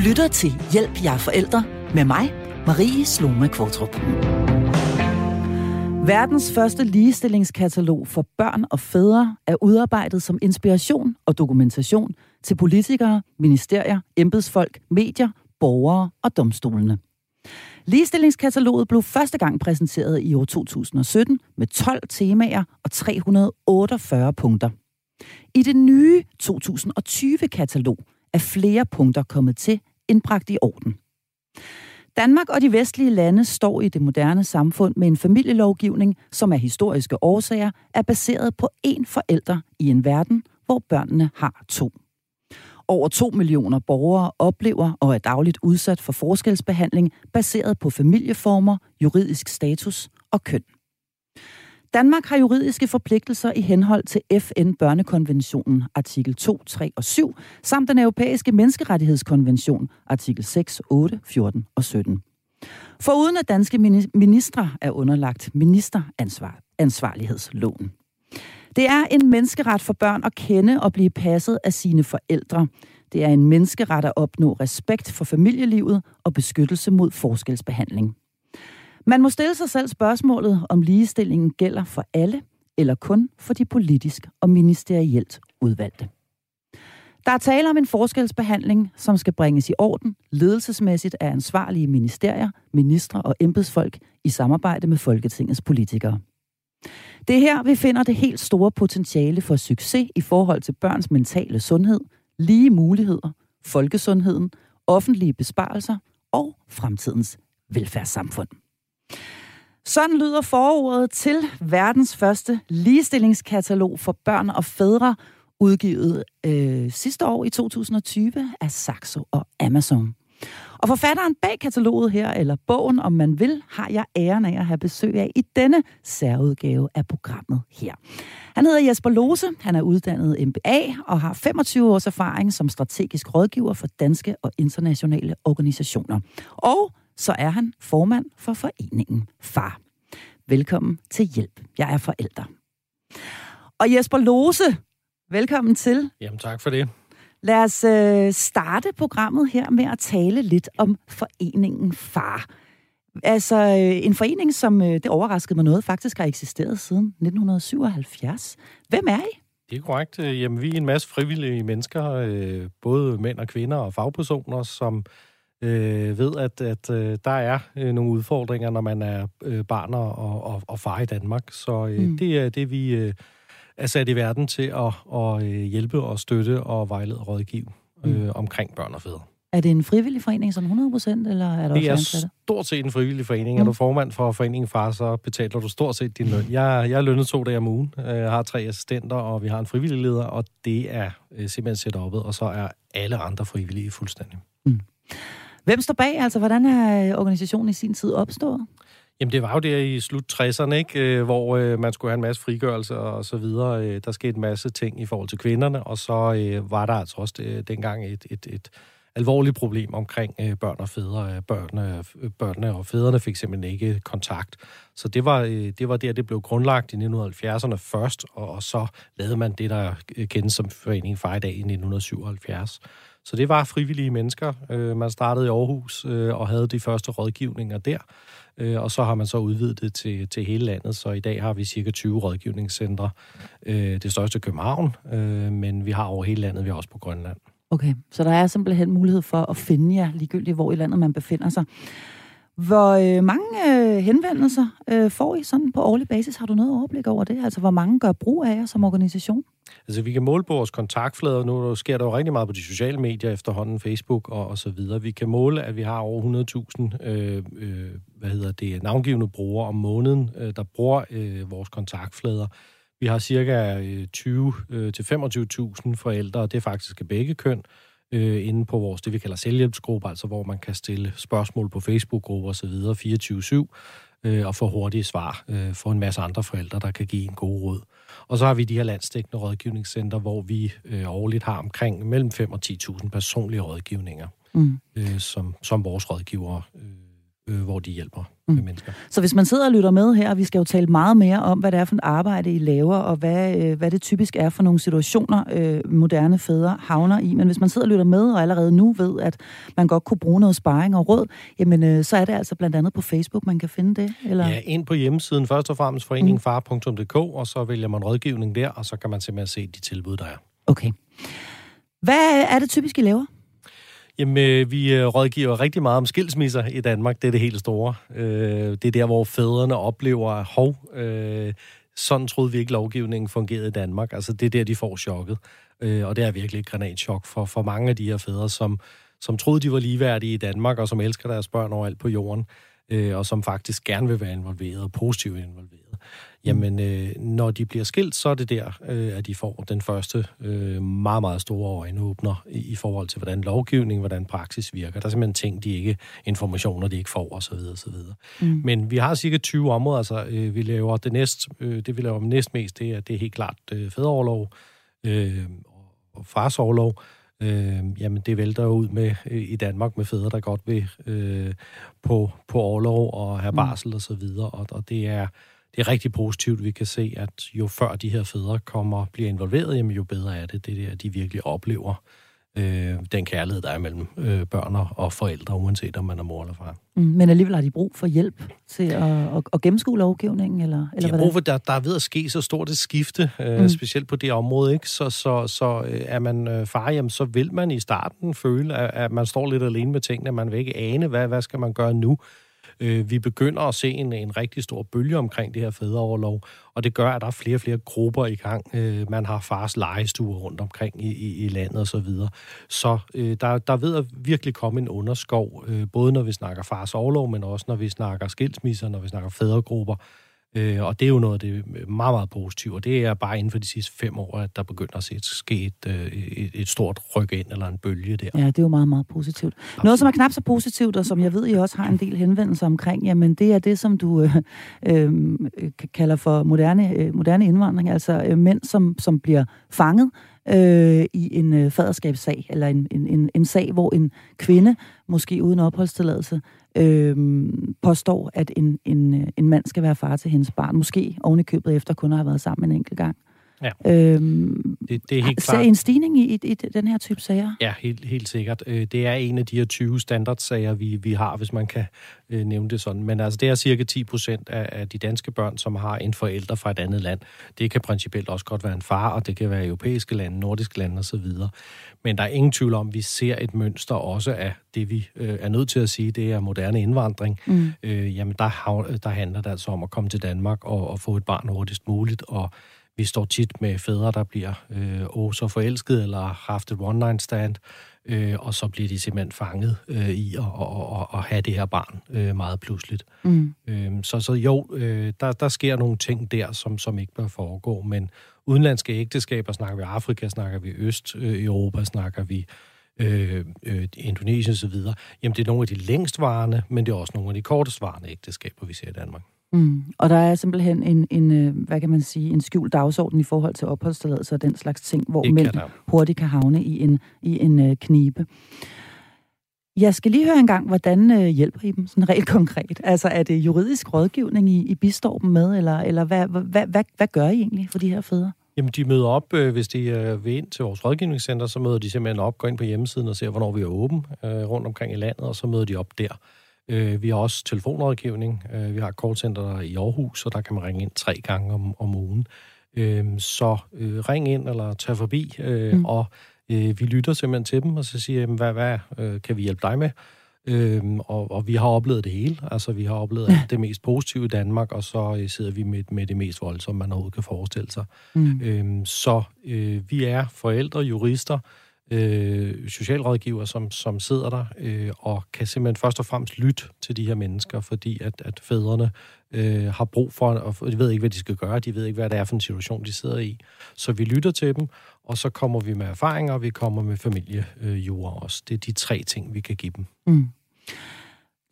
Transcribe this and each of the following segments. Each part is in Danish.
lytter til Hjælp jer forældre med mig, Marie Sloma Kvartrup. Verdens første ligestillingskatalog for børn og fædre er udarbejdet som inspiration og dokumentation til politikere, ministerier, embedsfolk, medier, borgere og domstolene. Ligestillingskataloget blev første gang præsenteret i år 2017 med 12 temaer og 348 punkter. I det nye 2020-katalog er flere punkter kommet til indbragt i orden. Danmark og de vestlige lande står i det moderne samfund med en familielovgivning, som af historiske årsager er baseret på én forælder i en verden, hvor børnene har to. Over 2 millioner borgere oplever og er dagligt udsat for forskelsbehandling baseret på familieformer, juridisk status og køn. Danmark har juridiske forpligtelser i henhold til FN-børnekonventionen artikel 2, 3 og 7, samt den europæiske menneskerettighedskonvention artikel 6, 8, 14 og 17. Foruden at danske ministre er underlagt ministeransvarlighedsloven. Det er en menneskeret for børn at kende og blive passet af sine forældre. Det er en menneskeret at opnå respekt for familielivet og beskyttelse mod forskelsbehandling. Man må stille sig selv spørgsmålet, om ligestillingen gælder for alle, eller kun for de politisk og ministerielt udvalgte. Der er tale om en forskelsbehandling, som skal bringes i orden ledelsesmæssigt af ansvarlige ministerier, ministre og embedsfolk i samarbejde med Folketingets politikere. Det er her, vi finder det helt store potentiale for succes i forhold til børns mentale sundhed, lige muligheder, folkesundheden, offentlige besparelser og fremtidens velfærdssamfund. Sådan lyder forordet til verdens første ligestillingskatalog for børn og fædre, udgivet øh, sidste år i 2020 af Saxo og Amazon. Og forfatteren bag kataloget her, eller bogen om man vil, har jeg æren af at have besøg af i denne særudgave af programmet her. Han hedder Jesper Lose, han er uddannet MBA og har 25 års erfaring som strategisk rådgiver for danske og internationale organisationer. Og så er han formand for foreningen FAR. Velkommen til Hjælp. Jeg er forælder. Og Jesper Lose, velkommen til. Jamen tak for det. Lad os øh, starte programmet her med at tale lidt om foreningen FAR. Altså øh, en forening, som øh, det overraskede mig noget, faktisk har eksisteret siden 1977. Hvem er I? Det er korrekt. Jamen, vi er en masse frivillige mennesker, øh, både mænd og kvinder og fagpersoner, som øh, ved, at, at øh, der er øh, nogle udfordringer, når man er øh, barn og, og, og far i Danmark. Så øh, mm. det er det, vi øh, er sat i verden til at, at øh, hjælpe og støtte og vejlede og rådgive øh, mm. omkring børn og fædre. Er det en frivillig forening som 100 procent, eller er der det er stort set en frivillig forening. Mm. Er du formand for foreningen Far, så betaler du stort set din løn. Jeg, jeg er lønnet to dage om ugen. Jeg har tre assistenter, og vi har en frivillig leder, og det er øh, simpelthen set oppet, og så er alle andre frivillige fuldstændig. Mm. Hvem står bag? Altså, hvordan er øh, organisationen i sin tid opstået? Jamen, det var jo der i slut 60'erne, ikke? Øh, hvor øh, man skulle have en masse frigørelse og så videre. Øh, der skete en masse ting i forhold til kvinderne, og så øh, var der altså også det, dengang et, et, et alvorligt problem omkring øh, børn og fædre. Børnene, børnene og fædrene fik simpelthen ikke kontakt. Så det var, øh, det var der, det blev grundlagt i 1970'erne først, og, og så lavede man det, der kendes som Foreningen Far i dag i 1977. Så det var frivillige mennesker. Øh, man startede i Aarhus øh, og havde de første rådgivninger der, øh, og så har man så udvidet det til, til hele landet. Så i dag har vi cirka 20 rådgivningscentre. Øh, det største København, øh, men vi har over hele landet, vi har også på Grønland. Okay, så der er simpelthen mulighed for at finde jer ligegyldigt, hvor i landet man befinder sig. Hvor øh, mange øh, henvendelser øh, får I sådan på årlig basis? Har du noget overblik over det? Altså, hvor mange gør brug af jer som organisation? Altså, vi kan måle på vores kontaktflader. Nu sker der jo rigtig meget på de sociale medier efterhånden, Facebook og, og så videre. Vi kan måle, at vi har over 100.000 øh, øh, hvad hedder det, navngivende brugere om måneden, øh, der bruger øh, vores kontaktflader. Vi har cirka øh, 20-25.000 øh, forældre, og det er faktisk begge køn, øh, inde på vores, det vi kalder selvhjælpsgruppe, altså hvor man kan stille spørgsmål på Facebook-grupper osv. 24-7 øh, og få hurtige svar øh, for en masse andre forældre, der kan give en god råd. Og så har vi de her landstækkende rådgivningscenter, hvor vi øh, årligt har omkring mellem 5 og 10.000 personlige rådgivninger, mm. øh, som, som vores rådgivere øh, øh, hvor de hjælper mm. mennesker. Så hvis man sidder og lytter med her, og vi skal jo tale meget mere om, hvad det er for et arbejde, I laver, og hvad, øh, hvad det typisk er for nogle situationer, øh, moderne fædre havner i. Men hvis man sidder og lytter med, og allerede nu ved, at man godt kunne bruge noget sparring og råd, jamen øh, så er det altså blandt andet på Facebook, man kan finde det? Eller? Ja, ind på hjemmesiden først og fremmest foreningfar.dk, og så vælger man rådgivning der, og så kan man simpelthen se de tilbud, der er. Okay. Hvad er det typisk, I laver? Jamen, øh, vi øh, rådgiver rigtig meget om skilsmisser i Danmark. Det er det helt store. Øh, det er der, hvor fædrene oplever, hov, sådan troede vi ikke, lovgivningen fungerede i Danmark. Altså, det er der, de får chokket. Og det er virkelig et granatchok for, for mange af de her fædre, som, som troede, de var ligeværdige i Danmark, og som elsker deres børn overalt på jorden, og som faktisk gerne vil være involveret og positivt involveret jamen øh, når de bliver skilt, så er det der, øh, at de får den første øh, meget, meget store øjenåbner i, i forhold til, hvordan lovgivning, hvordan praksis virker. Der er simpelthen ting, de ikke, informationer, de ikke får, osv. osv. Mm. Men vi har cirka 20 områder, altså øh, vi laver det næst, øh, det vi laver næst mest, det er, det er helt klart øh, fædreoverlov øh, og farsoverlov. Øh, jamen, det vælter jo ud med øh, i Danmark med fædre, der godt vil øh, på, på overlov og have mm. barsel mm. og så videre, og, og det er det er rigtig positivt. Vi kan se, at jo før de her fædre kommer bliver involveret, jamen, jo bedre er det. Det er at de virkelig oplever øh, den kærlighed, der er mellem øh, børn og forældre, uanset om man er mor eller far. Mm, men alligevel har de brug for hjælp til at, at, at gennemskue lovgivningen? Eller, eller de har brug for, der, der er ved at ske så stort et skifte, øh, mm. specielt på det område. Ikke? Så, så, så øh, er man øh, far, jamen, så vil man i starten føle, at, at man står lidt alene med tingene. Man vil ikke ane, hvad, hvad skal man gøre nu? Øh, vi begynder at se en, en rigtig stor bølge omkring det her fædreoverlov, og det gør, at der er flere og flere grupper i gang. Øh, man har fars legestuer rundt omkring i, i, i landet osv. Så, videre. så øh, der, der ved at virkelig komme en underskov, øh, både når vi snakker fars overlov, men også når vi snakker skilsmisser, når vi snakker fædregrupper. Øh, og det er jo noget af det meget, meget positive, og det er bare inden for de sidste fem år, at der begynder at se ske et, øh, et, et stort ryk ind, eller en bølge der. Ja, det er jo meget, meget positivt. Absolut. Noget, som er knap så positivt, og som jeg ved, I også har en del henvendelser omkring, jamen det er det, som du øh, øh, kalder for moderne, øh, moderne indvandring, altså øh, mænd, som, som bliver fanget øh, i en øh, faderskabssag, eller en, en, en, en sag, hvor en kvinde, måske uden opholdstilladelse, øh, påstår, at en, en, øh, en mand skal være far til hendes barn. Måske ovenikøbet efter kun at have været sammen en enkelt gang. Ja. Øhm, det, det er helt klart. En stigning i, i, i den her type sager? Ja, helt, helt sikkert. Øh, det er en af de her 20 standardsager, vi, vi har, hvis man kan øh, nævne det sådan. Men altså, det er cirka 10 procent af, af de danske børn, som har en forælder fra et andet land. Det kan principielt også godt være en far, og det kan være europæiske lande, nordiske lande osv. Men der er ingen tvivl om, at vi ser et mønster også af det, vi øh, er nødt til at sige, det er moderne indvandring. Mm. Øh, jamen, der, der handler det altså om at komme til Danmark og, og få et barn hurtigst muligt, og vi står tit med fædre, der bliver øh, åh, så forelsket eller har haft et one-night stand, øh, og så bliver de simpelthen fanget øh, i at, at, at, at have det her barn øh, meget pludseligt. Mm. Øh, så, så jo, øh, der, der sker nogle ting der, som, som ikke bør foregå, men udenlandske ægteskaber, snakker vi Afrika, snakker vi Øst-Europa, snakker vi øh, øh, Indonesien osv., jamen det er nogle af de længstvarende, men det er også nogle af de kortestvarende ægteskaber, vi ser i Danmark. Mm. Og der er simpelthen en, en, øh, hvad kan man sige, en skjult dagsorden i forhold til opholdstilladelse og den slags ting, hvor mænd hurtigt kan havne i en, i en uh, knibe. Jeg skal lige høre en gang, hvordan uh, hjælper I dem sådan rent konkret? Altså er det juridisk rådgivning, I, I bistår dem med, eller, eller hvad, hvad, hvad, hvad gør I egentlig for de her fædre? Jamen, de møder op, øh, hvis de øh, vil ind til vores rådgivningscenter, så møder de simpelthen op, går ind på hjemmesiden og ser, hvornår vi er åben øh, rundt omkring i landet, og så møder de op der. Øh, vi har også telefonrådgivning. Øh, vi har et callcenter i Aarhus, og der kan man ringe ind tre gange om, om ugen. Øh, så øh, ring ind eller tag forbi, øh, mm. og øh, vi lytter simpelthen til dem, og så siger, jamen, hvad, hvad øh, kan vi hjælpe dig med? Øhm, og, og vi har oplevet det hele. Altså, vi har oplevet ja. det mest positive i Danmark, og så sidder vi med, med det mest voldsomme, man overhovedet kan forestille sig. Mm. Øhm, så øh, vi er forældre, jurister, øh, socialrådgiver, som, som sidder der øh, og kan simpelthen først og fremmest lytte til de her mennesker, fordi at, at fædrene øh, har brug for, og de ved ikke, hvad de skal gøre, de ved ikke, hvad det er for en situation, de sidder i. Så vi lytter til dem, og så kommer vi med erfaringer, og vi kommer med familiejura øh, også. Det er de tre ting, vi kan give dem. Mm.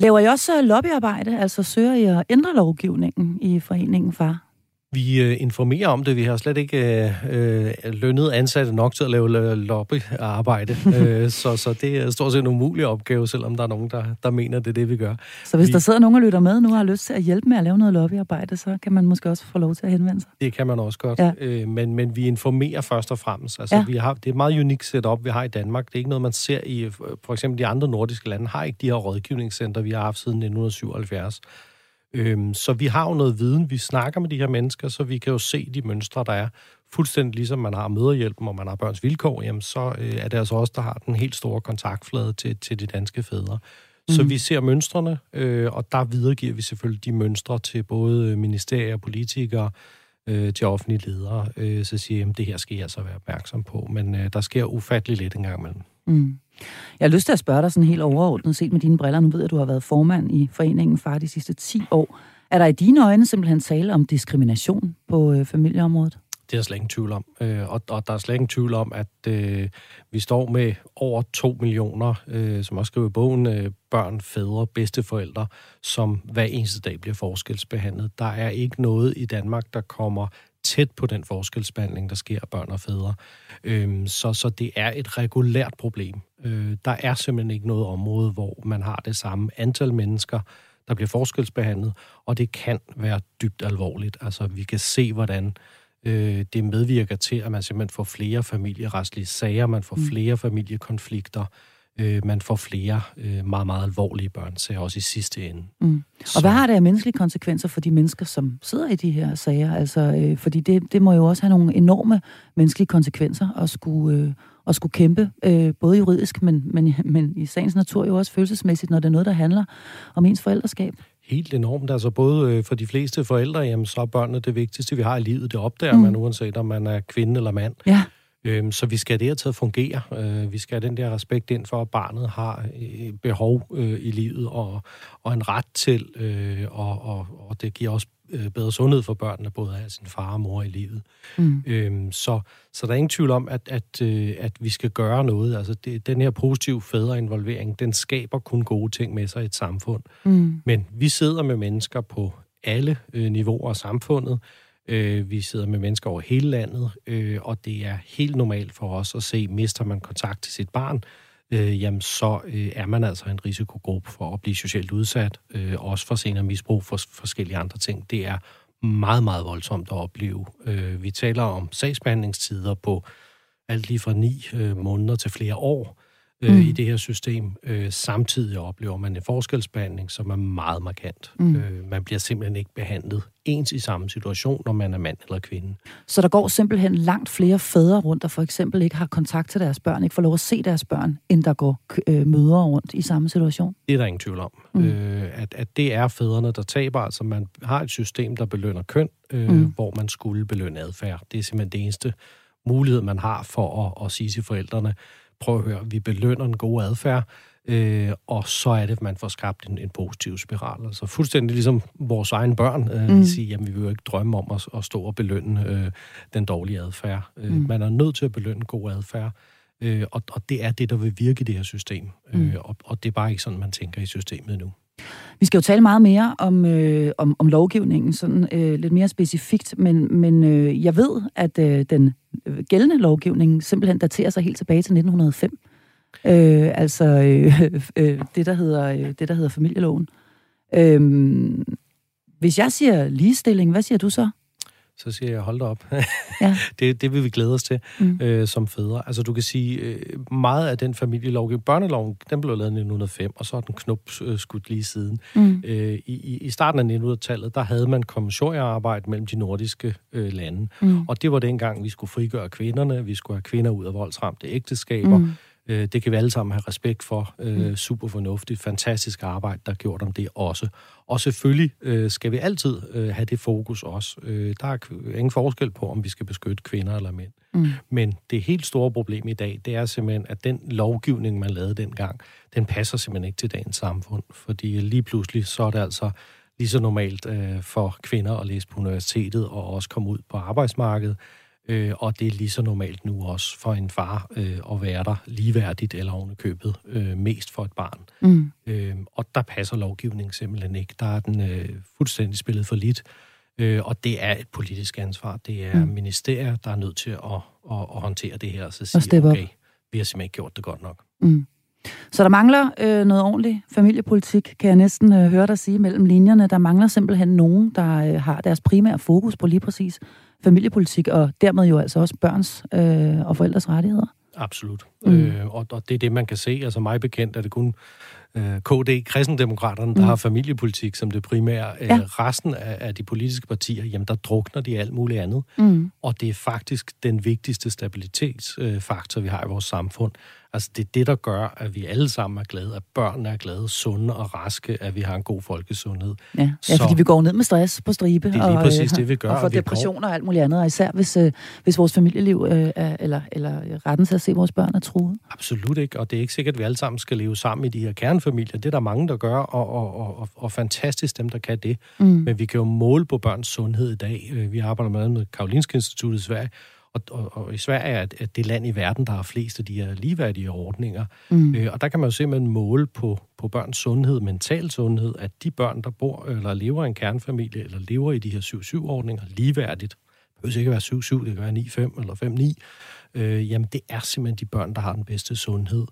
Laver I også lobbyarbejde, altså søger I at ændre lovgivningen i foreningen, far? Vi øh, informerer om det. Vi har slet ikke øh, øh lønnet ansatte nok til at lave lobbyarbejde. øh, så, så det er stort set en umulig opgave, selvom der er nogen, der, der mener, det er det, vi gør. Så hvis vi, der sidder nogen og lytter med nu og har lyst til at hjælpe med at lave noget lobbyarbejde, så kan man måske også få lov til at henvende sig? Det kan man også godt. Ja. Øh, men, men vi informerer først og fremmest. Altså, ja. vi har, det er et meget unikt setup, vi har i Danmark. Det er ikke noget, man ser i... For eksempel de andre nordiske lande har ikke de her rådgivningscenter, vi har haft siden 1977. Øhm, så vi har jo noget viden, vi snakker med de her mennesker, så vi kan jo se de mønstre, der er. Fuldstændig ligesom man har møderhjælpen, og man har børns vilkår, jamen så øh, er det altså også der har den helt store kontaktflade til, til de danske fædre. Mm. Så vi ser mønstrene, øh, og der videregiver vi selvfølgelig de mønstre til både ministerier, politikere, øh, til offentlige ledere, øh, så siger jeg, at det her skal jeg altså være opmærksom på. Men øh, der sker ufattelig lidt en gang imellem. Mm. Jeg har lyst til at spørge dig sådan helt overordnet set med dine briller. Nu ved jeg, at du har været formand i foreningen far de sidste 10 år. Er der i dine øjne simpelthen tale om diskrimination på øh, familieområdet? Det er der slet ingen tvivl om. Øh, og, og der er slet ingen tvivl om, at øh, vi står med over 2 millioner, øh, som også skriver i bogen, øh, børn, fædre, bedsteforældre, som hver eneste dag bliver forskelsbehandlet. Der er ikke noget i Danmark, der kommer tæt på den forskelsbehandling, der sker af børn og fædre. Øh, så, så det er et regulært problem. Øh, der er simpelthen ikke noget område, hvor man har det samme antal mennesker, der bliver forskelsbehandlet, og det kan være dybt alvorligt. Altså, vi kan se, hvordan øh, det medvirker til, at man simpelthen får flere familieretslige sager, man får mm. flere familiekonflikter, øh, man får flere øh, meget, meget alvorlige børnesager, også i sidste ende. Mm. Og hvad har det af menneskelige konsekvenser for de mennesker, som sidder i de her sager? Altså, øh, fordi det, det må jo også have nogle enorme menneskelige konsekvenser at skulle, øh, at skulle kæmpe, øh, både juridisk, men, men, men i sagens natur jo også følelsesmæssigt, når det er noget, der handler om ens forældreskab helt enormt. Altså både øh, for de fleste forældre, jamen, så er børnene det vigtigste, vi har i livet. Det opdager mm. man uanset om man er kvinde eller mand. Ja. Øhm, så vi skal det her til at fungere. Øh, vi skal have den der respekt ind for, at barnet har øh, behov øh, i livet og, og en ret til, øh, og, og, og det giver også øh, bedre sundhed for børnene, både af sin far og mor i livet. Mm. Øhm, så, så der er ingen tvivl om, at, at, øh, at vi skal gøre noget. Altså det, den her positive fædreinvolvering, den skaber kun gode ting med sig i et samfund. Mm. Men vi sidder med mennesker på alle øh, niveauer af samfundet, Øh, vi sidder med mennesker over hele landet, øh, og det er helt normalt for os at se, mister man kontakt til sit barn, øh, jamen så øh, er man altså en risikogruppe for at blive socialt udsat, øh, også for senere misbrug for forskellige andre ting. Det er meget, meget voldsomt at opleve. Øh, vi taler om sagsbehandlingstider på alt lige fra ni øh, måneder til flere år øh, mm. i det her system. Øh, samtidig oplever man en forskelsbehandling, som er meget markant. Mm. Øh, man bliver simpelthen ikke behandlet ens i samme situation, når man er mand eller kvinde. Så der går simpelthen langt flere fædre rundt, der for eksempel ikke har kontakt til deres børn, ikke får lov at se deres børn, end der går øh, mødre rundt i samme situation? Det er der ingen tvivl om. Mm. Øh, at, at det er fædrene, der taber. Altså man har et system, der belønner køn, øh, mm. hvor man skulle belønne adfærd. Det er simpelthen det eneste mulighed, man har for at, at sige til forældrene, prøv at høre, vi belønner en god adfærd, øh, og så er det, at man får skabt en, en positiv spiral. Altså fuldstændig ligesom vores egne børn, øh, mm. siger, jamen vi vil jo ikke drømme om at, at stå og belønne øh, den dårlige adfærd. Øh, mm. Man er nødt til at belønne god adfærd, øh, og, og det er det, der vil virke i det her system. Mm. Øh, og, og det er bare ikke sådan, man tænker i systemet nu. Vi skal jo tale meget mere om, øh, om, om lovgivningen, sådan øh, lidt mere specifikt, men, men øh, jeg ved, at øh, den øh, gældende lovgivning simpelthen daterer sig helt tilbage til 1905. Øh, altså øh, øh, det, der hedder, øh, det, der hedder familieloven. Øh, hvis jeg siger ligestilling, hvad siger du så? Så siger jeg, hold da op. Ja. det, det vil vi glæde os til mm. øh, som fædre. Altså du kan sige, øh, meget af den familielovgivning, børneloven, den blev lavet i 1905, og så er den knop øh, skudt lige siden. Mm. Øh, i, I starten af 1900-tallet, der havde man kommissoriearbejde mellem de nordiske øh, lande. Mm. Og det var dengang, vi skulle frigøre kvinderne, vi skulle have kvinder ud af voldsramte ægteskaber, mm. Øh, det kan vi alle sammen have respekt for. Øh, mm. Super fornuftigt, fantastisk arbejde, der er gjort om det også. Og selvfølgelig øh, skal vi altid have det fokus også. der er ingen forskel på, om vi skal beskytte kvinder eller mænd. Mm. Men det helt store problem i dag, det er simpelthen, at den lovgivning, man lavede dengang, den passer simpelthen ikke til dagens samfund. Fordi lige pludselig, så er det altså lige så normalt for kvinder at læse på universitetet og også komme ud på arbejdsmarkedet, Øh, og det er lige så normalt nu også for en far øh, at være der ligeværdigt eller ovenikøbet øh, mest for et barn. Mm. Øh, og der passer lovgivningen simpelthen ikke. Der er den øh, fuldstændig spillet for lidt. Øh, og det er et politisk ansvar. Det er mm. ministerier, der er nødt til at, at, at håndtere det her og så sige, okay, vi har simpelthen ikke gjort det godt nok. Mm. Så der mangler øh, noget ordentligt familiepolitik, kan jeg næsten øh, høre dig sige mellem linjerne. Der mangler simpelthen nogen, der øh, har deres primære fokus på lige præcis familiepolitik, og dermed jo altså også børns øh, og forældres rettigheder. Absolut. Mm. Øh, og, og det er det, man kan se. Altså mig bekendt er det kun øh, KD, kristendemokraterne, der mm. har familiepolitik som det primære. Øh, ja. Resten af, af de politiske partier, jamen der drukner de alt muligt andet. Mm. Og det er faktisk den vigtigste stabilitetsfaktor, øh, vi har i vores samfund. Altså, det er det, der gør, at vi alle sammen er glade, at børnene er glade, sunde og raske, at vi har en god folkesundhed. Ja, ja så, fordi vi går ned med stress på stribe. Det er lige og, præcis det, vi gør. Og får depressioner og alt muligt andet, og især hvis, øh, hvis vores familieliv øh, er, eller, eller retten til at se vores børn er truet. Absolut ikke, og det er ikke sikkert, at vi alle sammen skal leve sammen i de her kernefamilier. Det er der mange, der gør, og, og, og, og fantastisk dem, der kan det. Mm. Men vi kan jo måle på børns sundhed i dag. Øh, vi arbejder med med Karolinske Institut i Sverige, og, og, og i Sverige er det, det land i verden, der har flest af de her ligeværdige ordninger. Mm. Øh, og der kan man jo simpelthen måle på, på børns sundhed, mental sundhed, at de børn, der bor eller lever i en kernefamilie, eller lever i de her 7-7-ordninger ligeværdigt, det behøver ikke være 7-7, det kan være 9-5 eller 5-9, øh, jamen det er simpelthen de børn, der har den bedste sundhed.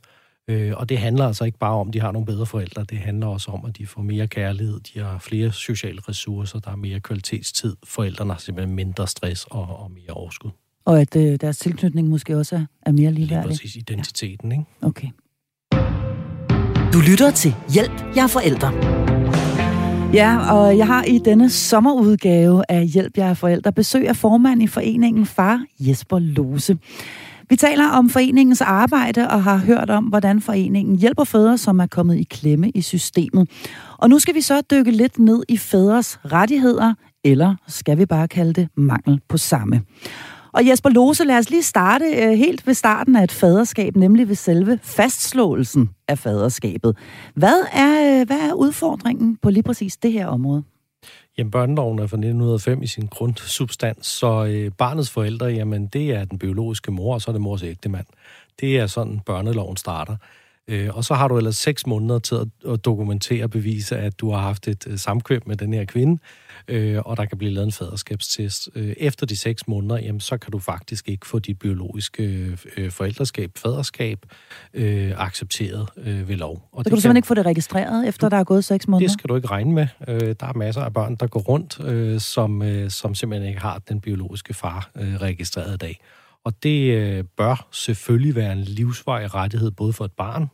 Øh, og det handler altså ikke bare om, at de har nogle bedre forældre, det handler også om, at de får mere kærlighed, de har flere sociale ressourcer, der er mere kvalitetstid, forældrene har simpelthen mindre stress og, og mere overskud. Og at øh, deres tilknytning måske også er, er mere ligeværdig. Lige præcis identiteten, ja. ikke? Okay. Du lytter til Hjælp, jeg er forældre. Ja, og jeg har i denne sommerudgave af Hjælp, jeg er forældre besøg af formand i foreningen Far Jesper Lose. Vi taler om foreningens arbejde og har hørt om, hvordan foreningen hjælper fædre, som er kommet i klemme i systemet. Og nu skal vi så dykke lidt ned i fædres rettigheder, eller skal vi bare kalde det mangel på samme. Og Jesper Lose, lad os lige starte øh, helt ved starten af et faderskab, nemlig ved selve fastslåelsen af faderskabet. Hvad er, øh, hvad er udfordringen på lige præcis det her område? Jamen, børneloven er fra 1905 i sin grundsubstans, så øh, barnets forældre, jamen, det er den biologiske mor, og så er det mors ægtemand. Det er sådan, børneloven starter. Øh, og så har du ellers seks måneder til at, at dokumentere og bevise, at du har haft et øh, samkvem med den her kvinde, øh, og der kan blive lavet en faderskabstest. Øh, efter de seks måneder, jamen, så kan du faktisk ikke få dit biologiske øh, forældreskab, faderskab, øh, accepteret øh, ved lov. Og så kan du simpelthen kan, ikke få det registreret, efter der er gået seks måneder? Det skal du ikke regne med. Øh, der er masser af børn, der går rundt, øh, som, øh, som simpelthen ikke har den biologiske far øh, registreret i dag. Og det øh, bør selvfølgelig være en livsvej rettighed, både for et barn,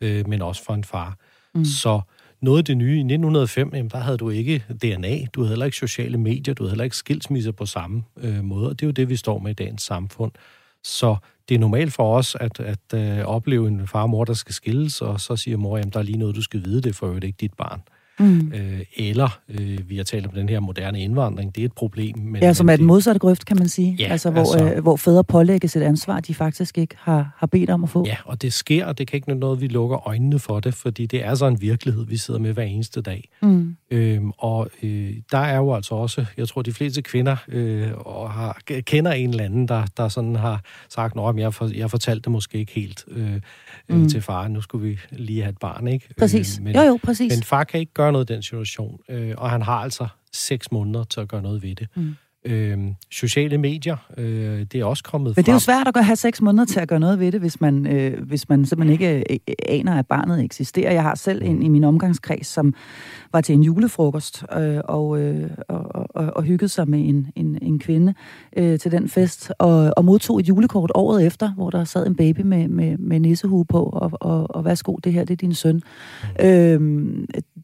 øh, men også for en far. Mm. Så noget af det nye i 1905, jamen, der havde du ikke DNA, du havde heller ikke sociale medier, du havde heller ikke skilsmisser på samme øh, måde, og det er jo det, vi står med i dagens samfund. Så det er normalt for os at, at øh, opleve en far og mor, der skal skilles, og så siger mor, jamen der er lige noget, du skal vide, det er for øvrigt ikke dit barn. Mm. Øh, eller, øh, vi har talt om den her moderne indvandring, det er et problem. Men, ja, som er den modsatte grøft, kan man sige. Ja, altså, hvor, altså, øh, hvor fædre pålægges et ansvar, de faktisk ikke har, har bedt om at få. Ja, og det sker, og det kan ikke noget, vi lukker øjnene for det, fordi det er så en virkelighed, vi sidder med hver eneste dag. Mm. Øhm, og øh, der er jo altså også, jeg tror, de fleste kvinder øh, og har, kender en eller anden, der, der sådan har sagt, at jeg, for, jeg fortalte det måske ikke helt øh, øh, mm. til far, nu skulle vi lige have et barn, ikke? Præcis. Øh, men, jo, jo, præcis. Men far kan ikke gøre noget i den situation, øh, og han har altså seks måneder til at gøre noget ved det. Mm. Øh, sociale medier, øh, det er også kommet Men det er jo svært at have seks måneder til at gøre noget ved det, hvis man, øh, hvis man simpelthen ikke øh, aner, at barnet eksisterer. Jeg har selv en i min omgangskreds, som var til en julefrokost øh, og, øh, og, og, og hyggede sig med en, en, en kvinde øh, til den fest, og, og modtog et julekort året efter, hvor der sad en baby med, med, med nissehue på, og, og, og værsgo, det her det er din søn. Øh,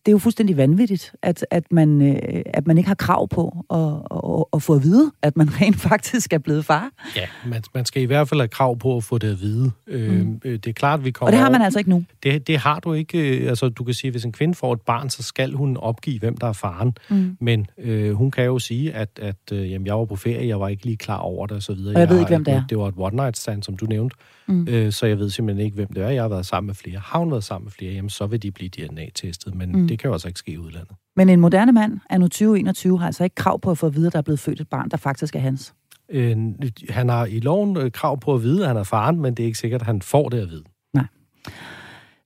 det er jo fuldstændig vanvittigt, at, at, man, øh, at man ikke har krav på at, at, at få at vide, at man rent faktisk er blevet far. Ja, man, man skal i hvert fald have krav på at få det at vide. Øh, mm. Øh, det er klart, vi kommer Og det har man over. altså ikke nu? Det, det har du ikke. Øh, altså, du kan sige, hvis en kvinde får et barn, så skal hun opgive, hvem der er faren. Mm. Men øh, hun kan jo sige, at, at øh, jamen, jeg var på ferie, jeg var ikke lige klar over det, og så videre. Og jeg, jeg ved ikke, hvem det er. Det var et one-night stand, som du nævnte. Mm. Øh, så jeg ved simpelthen ikke, hvem det er. Jeg har været sammen med flere. Har hun været sammen med flere, jamen, så vil de blive DNA-testet. Men mm. det kan jo altså ikke ske i udlandet. Men en moderne mand, anno 2021, har altså ikke krav på at få at vide, at der er blevet født et barn, der faktisk er hans. Øh, han har i loven øh, krav på at vide, at han er faren, men det er ikke sikkert, at han får det at vide. Nej.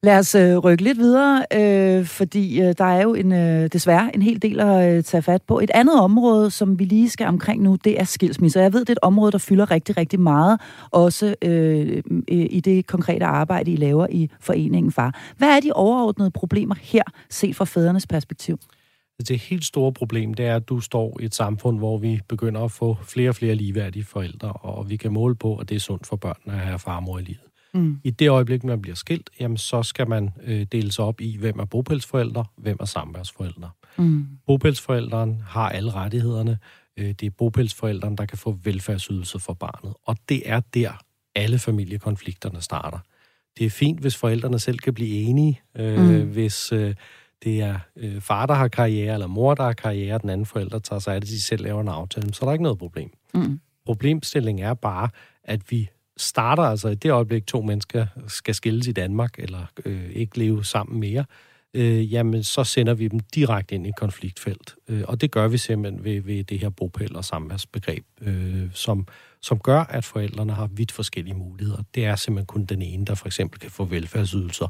Lad os øh, rykke lidt videre, øh, fordi øh, der er jo en, øh, desværre en hel del at øh, tage fat på. Et andet område, som vi lige skal omkring nu, det er skilsmisser. Jeg ved, det er et område, der fylder rigtig, rigtig meget, også øh, i det konkrete arbejde, I laver i Foreningen Far. Hvad er de overordnede problemer her, set fra fædrenes perspektiv? Det helt store problem, det er, at du står i et samfund, hvor vi begynder at få flere og flere ligeværdige forældre, og vi kan måle på, at det er sundt for børnene at have farmor i livet. Mm. I det øjeblik, man bliver skilt, jamen, så skal man øh, dele sig op i, hvem er bopælsforældre, hvem er samværsforældre. Mm. Bopælsforældren har alle rettighederne. Øh, det er bopælsforældren, der kan få velfærdsydelser for barnet. Og det er der, alle familiekonflikterne starter. Det er fint, hvis forældrene selv kan blive enige. Øh, mm. Hvis øh, det er øh, far, der har karriere, eller mor, der har karriere, den anden forælder tager sig af det, de selv laver en aftale, så er der ikke noget problem. Mm. Problemstillingen er bare, at vi starter altså i det øjeblik, to mennesker skal skilles i Danmark, eller øh, ikke leve sammen mere, øh, jamen så sender vi dem direkte ind i konfliktfelt. Øh, og det gør vi simpelthen ved, ved det her bopæl- og samværsbegreb, øh, som, som gør, at forældrene har vidt forskellige muligheder. Det er simpelthen kun den ene, der for eksempel kan få velfærdsydelser,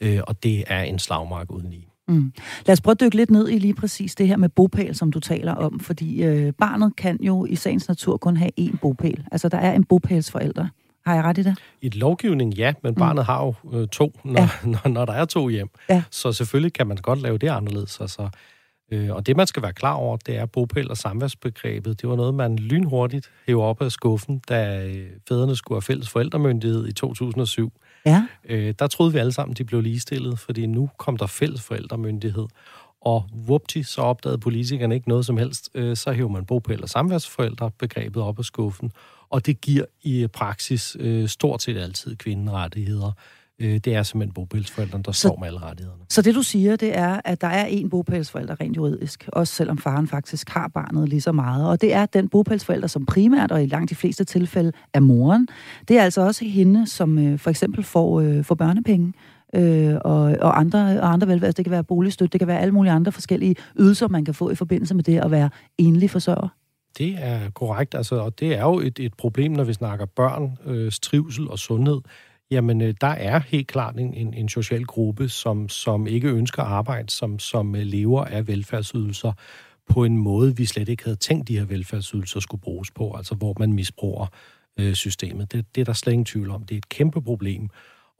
øh, og det er en slagmark uden lige. Mm. Lad os prøve at dykke lidt ned i lige præcis det her med bopæl, som du taler om, fordi øh, barnet kan jo i sagens natur kun have én bopæl. Altså, der er en bopælsforælder. Har jeg ret i det? I et lovgivning, ja, men barnet mm. har jo øh, to, når, ja. når, når der er to hjem. Ja. Så selvfølgelig kan man godt lave det anderledes. Altså, øh, og det, man skal være klar over, det er bopæl- og samværsbegrebet. Det var noget, man lynhurtigt hævde op af skuffen, da øh, fædrene skulle have fælles forældremyndighed i 2007. Ja. Øh, der troede vi alle sammen, de blev ligestillet, fordi nu kom der fælles forældremyndighed. Og vupti, så opdagede politikerne ikke noget som helst. Øh, så hæver man bopæl- og samværsforældre begrebet op af skuffen og det giver i praksis øh, stort set altid kvindenrettigheder. Øh, det er simpelthen bopælsforældrene, der så, står med alle rettighederne. Så det du siger, det er, at der er en bopælsforælder rent juridisk, også selvom faren faktisk har barnet lige så meget. Og det er den bopælsforælder, som primært og i langt de fleste tilfælde er moren. Det er altså også hende, som øh, for eksempel får, øh, får børnepenge øh, øh, og, og, andre, og andre velfærd. Det kan være boligstøtte, det kan være alle mulige andre forskellige ydelser, man kan få i forbindelse med det at være enlig forsørger. Det er korrekt, altså, og det er jo et, et problem, når vi snakker børns øh, trivsel og sundhed. Jamen, øh, der er helt klart en, en, en social gruppe, som, som ikke ønsker arbejde, som, som øh, lever af velfærdsydelser på en måde, vi slet ikke havde tænkt, de her velfærdsydelser skulle bruges på, altså hvor man misbruger øh, systemet. Det, det er der slet ingen tvivl om. Det er et kæmpe problem.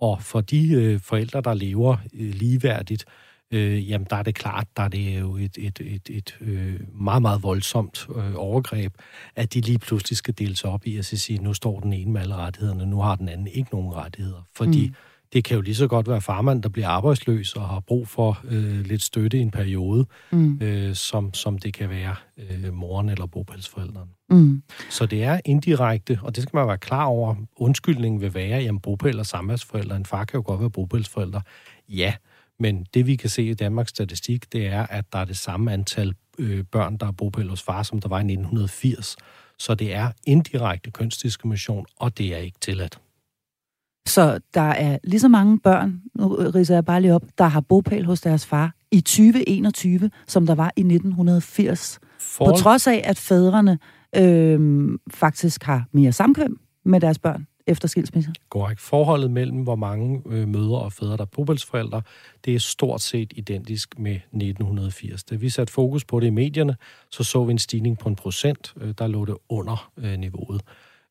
Og for de øh, forældre, der lever øh, ligeværdigt, øh, jamen der er det klart, der er det jo et, et, et, et øh, meget, meget voldsomt øh, overgreb, at de lige pludselig skal deles op i at sige, nu står den ene med alle rettighederne, nu har den anden ikke nogen rettigheder. Fordi mm. det kan jo lige så godt være farmand, der bliver arbejdsløs og har brug for øh, lidt støtte i en periode, mm. øh, som, som det kan være øh, moren eller bopælsforældren. Mm. Så det er indirekte, og det skal man være klar over. Undskyldningen vil være, at bopæl og samværsforældre, en far kan jo godt være bopælsforældre. Ja, men det vi kan se i Danmarks statistik, det er, at der er det samme antal øh, børn, der er bopæl hos far, som der var i 1980. Så det er indirekte kønsdiskrimination, og det er ikke tilladt. Så der er lige så mange børn, nu riser jeg bare lige op, der har bopæl hos deres far i 2021, som der var i 1980. For... På trods af, at fædrene øh, faktisk har mere samkvem med deres børn efter skilsmisse. Korrekt. Forholdet mellem, hvor mange øh, mødre og fædre, der er bopælsforældre, det er stort set identisk med 1980. Da vi satte fokus på det i medierne, så så vi en stigning på en procent, øh, der lå det under øh, niveauet.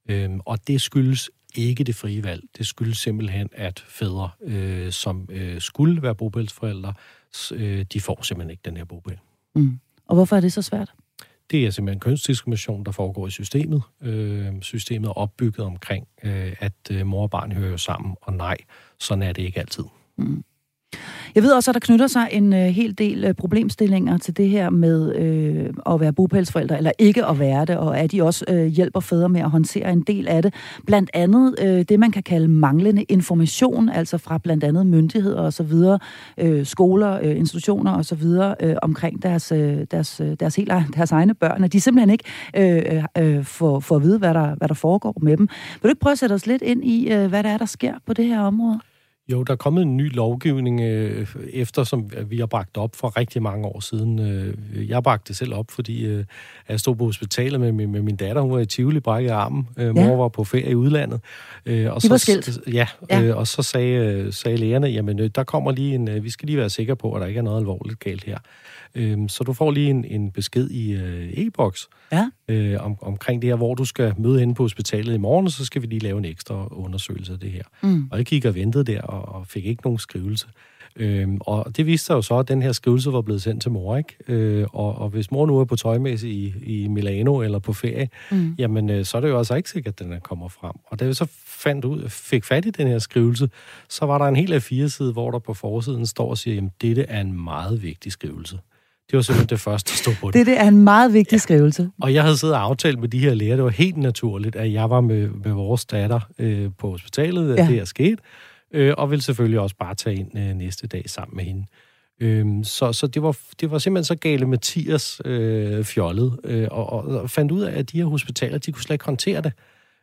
Øhm, og det skyldes ikke det frie valg. Det skyldes simpelthen, at fædre, øh, som øh, skulle være bopælsforældre, øh, de får simpelthen ikke den her bopæl. Mm. Og hvorfor er det så svært? Det er simpelthen kønsdiskrimination, der foregår i systemet. Øh, systemet er opbygget omkring, øh, at øh, mor og barn hører sammen, og nej, sådan er det ikke altid. Mm. Jeg ved også, at der knytter sig en øh, hel del øh, problemstillinger til det her med øh, at være bopælsforældre, eller ikke at være det, og at de også øh, hjælper fædre med at håndtere en del af det. Blandt andet øh, det, man kan kalde manglende information, altså fra blandt andet myndigheder osv., øh, skoler, øh, institutioner osv., øh, omkring deres, øh, deres, øh, deres, helt, deres egne børn, at de simpelthen ikke øh, øh, øh, får, får at vide, hvad der, hvad der foregår med dem. Vil du ikke prøve at sætte os lidt ind i, øh, hvad der er, der sker på det her område? Jo, der er kommet en ny lovgivning, øh, efter som vi har bragt op for rigtig mange år siden. Øh, jeg bragte det selv op, fordi øh, jeg stod på hospitalet med, med, med min datter. Hun var i Tivoli, brækket armen. Øh, mor ja. var på ferie i udlandet. Øh, og De så, var skilt? Ja, ja. Øh, og så sagde, øh, sagde lægerne, jamen øh, der kommer lige en, øh, vi skal lige være sikre på, at der ikke er noget alvorligt galt her. Øh, så du får lige en, en besked i øh, e-boks ja. øh, om, omkring det her, hvor du skal møde hende på hospitalet i morgen, og så skal vi lige lave en ekstra undersøgelse af det her. Mm. Og jeg gik og ventede der, og, og fik ikke nogen skrivelse. Øhm, og det viste sig jo så, at den her skrivelse var blevet sendt til mor, ikke? Øh, og, og hvis mor nu er på tøjmæssig i, i Milano eller på ferie, mm. jamen øh, så er det jo altså ikke sikkert, at den er kommer frem. Og da vi så fandt ud, fik fat i den her skrivelse, så var der en hel af fire side, hvor der på forsiden står og siger, jamen dette er en meget vigtig skrivelse. Det var simpelthen det første, der stod på det. Det, det er en meget vigtig ja. skrivelse. Og jeg havde siddet og aftalt med de her læger, det var helt naturligt, at jeg var med, med vores datter øh, på hospitalet, ja. det er sket, øh, og ville selvfølgelig også bare tage ind øh, næste dag sammen med hende. Øh, så så det, var, det var simpelthen så gale Mathias øh, fjollet, øh, og, og fandt ud af, at de her hospitaler, de kunne slet ikke håndtere det.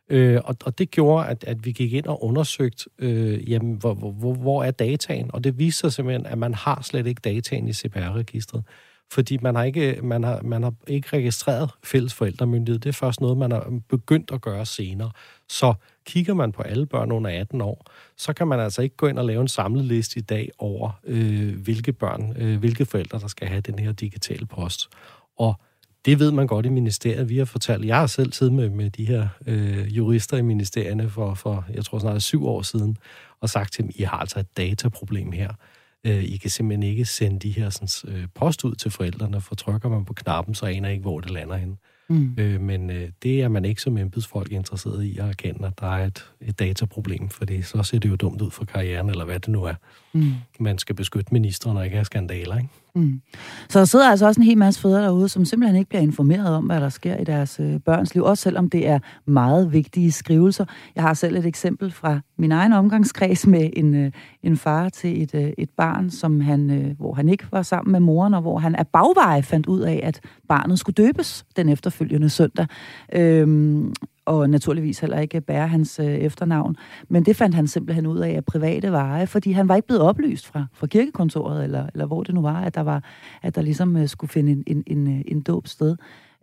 Øh, og, og det gjorde, at, at vi gik ind og undersøgte, øh, jamen, hvor, hvor, hvor er dataen? Og det viste sig simpelthen, at man har slet ikke dataen i CPR-registret fordi man har ikke, man har, man har ikke registreret fælles forældremyndighed. Det er først noget, man har begyndt at gøre senere. Så kigger man på alle børn under 18 år, så kan man altså ikke gå ind og lave en samlet liste i dag over, øh, hvilke børn, øh, hvilke forældre, der skal have den her digitale post. Og det ved man godt i ministeriet. Vi har fortalt, jeg har selv siddet med, med de her øh, jurister i ministerierne for, for, jeg tror snart syv år siden, og sagt til dem, I har altså et dataproblem her. Øh, I kan simpelthen ikke sende de her sådan, øh, post ud til forældrene, for trykker man på knappen, så aner ikke, hvor det lander henne. Mm. Øh, men øh, det er man ikke som embedsfolk interesseret i at erkende, at der er et, et dataproblem, for det, så ser det jo dumt ud for karrieren, eller hvad det nu er. Mm. Man skal beskytte ministeren og ikke have skandaler, ikke? Mm. Så der sidder altså også en hel masse fædre derude, som simpelthen ikke bliver informeret om, hvad der sker i deres øh, børns liv, også selvom det er meget vigtige skrivelser. Jeg har selv et eksempel fra min egen omgangskreds med en, øh, en far til et, øh, et barn, som han, øh, hvor han ikke var sammen med moren, og hvor han af bagveje fandt ud af, at barnet skulle døbes den efterfølgende søndag. Øhm, og naturligvis heller ikke bære hans øh, efternavn. Men det fandt han simpelthen ud af af private veje, fordi han var ikke blevet oplyst fra, fra kirkekontoret, eller, eller hvor det nu var, at der, var, at der ligesom øh, skulle finde en, en, en, øh, en dåb sted.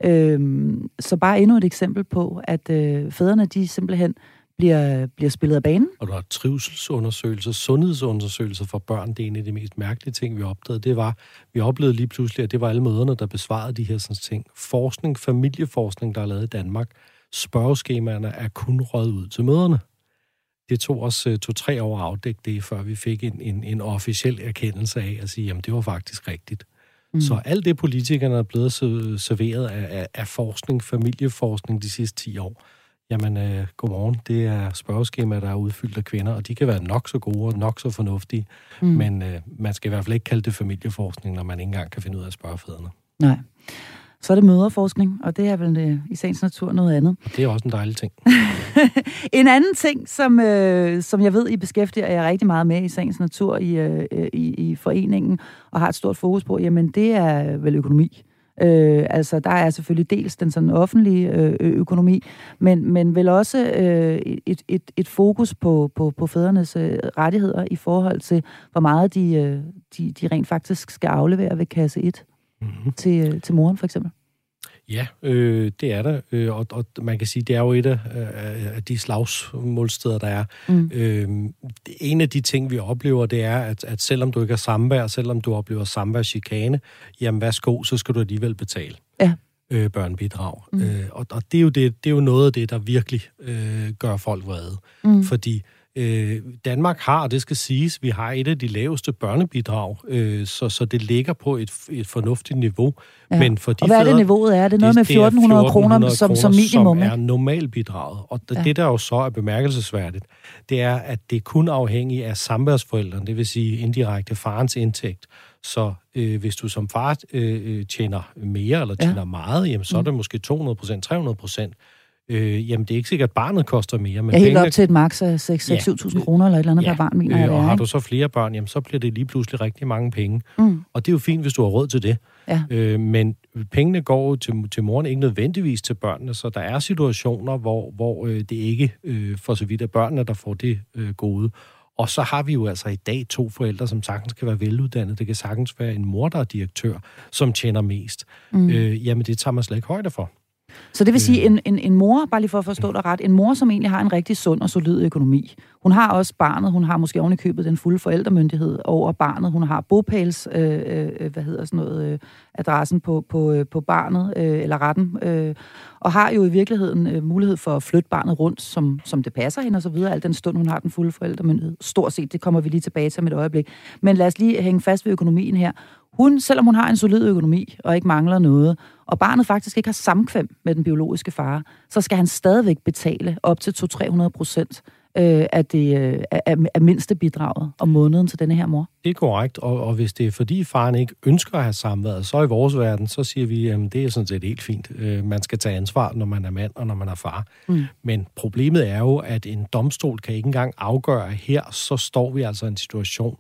Øhm, så bare endnu et eksempel på, at øh, fædrene de simpelthen bliver, bliver spillet af banen. Og der er trivselsundersøgelser, sundhedsundersøgelser for børn. Det er en af de mest mærkelige ting, vi opdagede. Det var, vi oplevede lige pludselig, at det var alle møderne, der besvarede de her sådan ting. Forskning, familieforskning, der er lavet i Danmark, spørgeskemaerne er kun røget ud til møderne. Det tog os uh, to-tre år at afdække det, før vi fik en, en, en officiel erkendelse af at sige, jamen det var faktisk rigtigt. Mm. Så alt det, politikerne er blevet serveret af, af, af forskning, familieforskning de sidste 10 år, jamen uh, godmorgen, det er spørgeskemaer, der er udfyldt af kvinder, og de kan være nok så gode og nok så fornuftige, mm. men uh, man skal i hvert fald ikke kalde det familieforskning, når man ikke engang kan finde ud af at spørge fædrene. Nej. Så er det møderforskning, og det er vel øh, i sagens natur noget andet. Det er også en dejlig ting. en anden ting, som, øh, som jeg ved, I beskæftiger jer rigtig meget med i sagens natur i, øh, i, i foreningen, og har et stort fokus på, jamen det er vel økonomi. Øh, altså, der er selvfølgelig dels den sådan offentlige øh, økonomi, men, men vel også øh, et, et, et fokus på, på, på fædrenes øh, rettigheder i forhold til, hvor meget de, øh, de, de rent faktisk skal aflevere ved kasse 1 mm-hmm. til, øh, til moren, for eksempel? Ja, øh, det er der, øh, og, og man kan sige, det er jo et af, af de slagsmålsteder, der er. Mm. Øh, en af de ting, vi oplever, det er, at, at selvom du ikke har samvær, selvom du oplever samværschikane, jamen værsgo, så skal du alligevel betale. Ja. Øh, børnebidrag. Mm. Øh, og og det, er jo det, det er jo noget af det, der virkelig øh, gør folk vrede. Mm. Fordi Øh, Danmark har, og det skal siges, vi har et af de laveste børnebidrag, øh, så, så det ligger på et, et fornuftigt niveau. Ja. Men for de og hvad er det niveauet? Er det noget det, med 1400, 1400 kroner som, som minimum? Som er normalbidraget. Og ja. det, der jo så er bemærkelsesværdigt, det er, at det er kun afhængigt af samværsforældrene, det vil sige indirekte farens indtægt. Så øh, hvis du som far øh, øh tjener mere eller tjener ja. meget, jamen, så er det mm. måske 200% 300 øh, jamen det er ikke sikkert, at barnet koster mere. Men ja, helt pengene... op til et maks af 6-7.000 ja, kroner eller et eller andet ja, per barn, mener øh, jeg Og har du så flere børn, jamen så bliver det lige pludselig rigtig mange penge. Mm. Og det er jo fint, hvis du har råd til det. Ja. Øh, men pengene går til, til moren ikke nødvendigvis til børnene, så der er situationer, hvor, hvor øh, det ikke øh, for så vidt er børnene, der får det øh, gode. Og så har vi jo altså i dag to forældre, som sagtens kan være veluddannede. Det kan sagtens være en mor, der er direktør, som tjener mest. Mm. Øh, jamen, det tager man slet ikke højde for. Så det vil sige, en, en, en mor, bare lige for at forstå dig ret, en mor, som egentlig har en rigtig sund og solid økonomi. Hun har også barnet, hun har måske oven købet den fulde forældremyndighed over barnet. Hun har bopæls, øh, øh, hvad hedder sådan noget, øh, adressen på, på, øh, på barnet, øh, eller retten, øh, og har jo i virkeligheden øh, mulighed for at flytte barnet rundt, som, som det passer hende og så videre, al den stund hun har den fulde forældremyndighed. Stort set, det kommer vi lige tilbage til med et øjeblik. Men lad os lige hænge fast ved økonomien her. Hun, selvom hun har en solid økonomi og ikke mangler noget, og barnet faktisk ikke har samkvem med den biologiske far, så skal han stadigvæk betale op til 200-300 procent øh, af, det, øh, af, af mindste bidraget om måneden til denne her mor. Det er korrekt, og, og hvis det er fordi faren ikke ønsker at have samvær, så i vores verden, så siger vi, at det er sådan set helt fint. Øh, man skal tage ansvar, når man er mand og når man er far. Mm. Men problemet er jo, at en domstol kan ikke engang afgøre, her så står vi altså i en situation,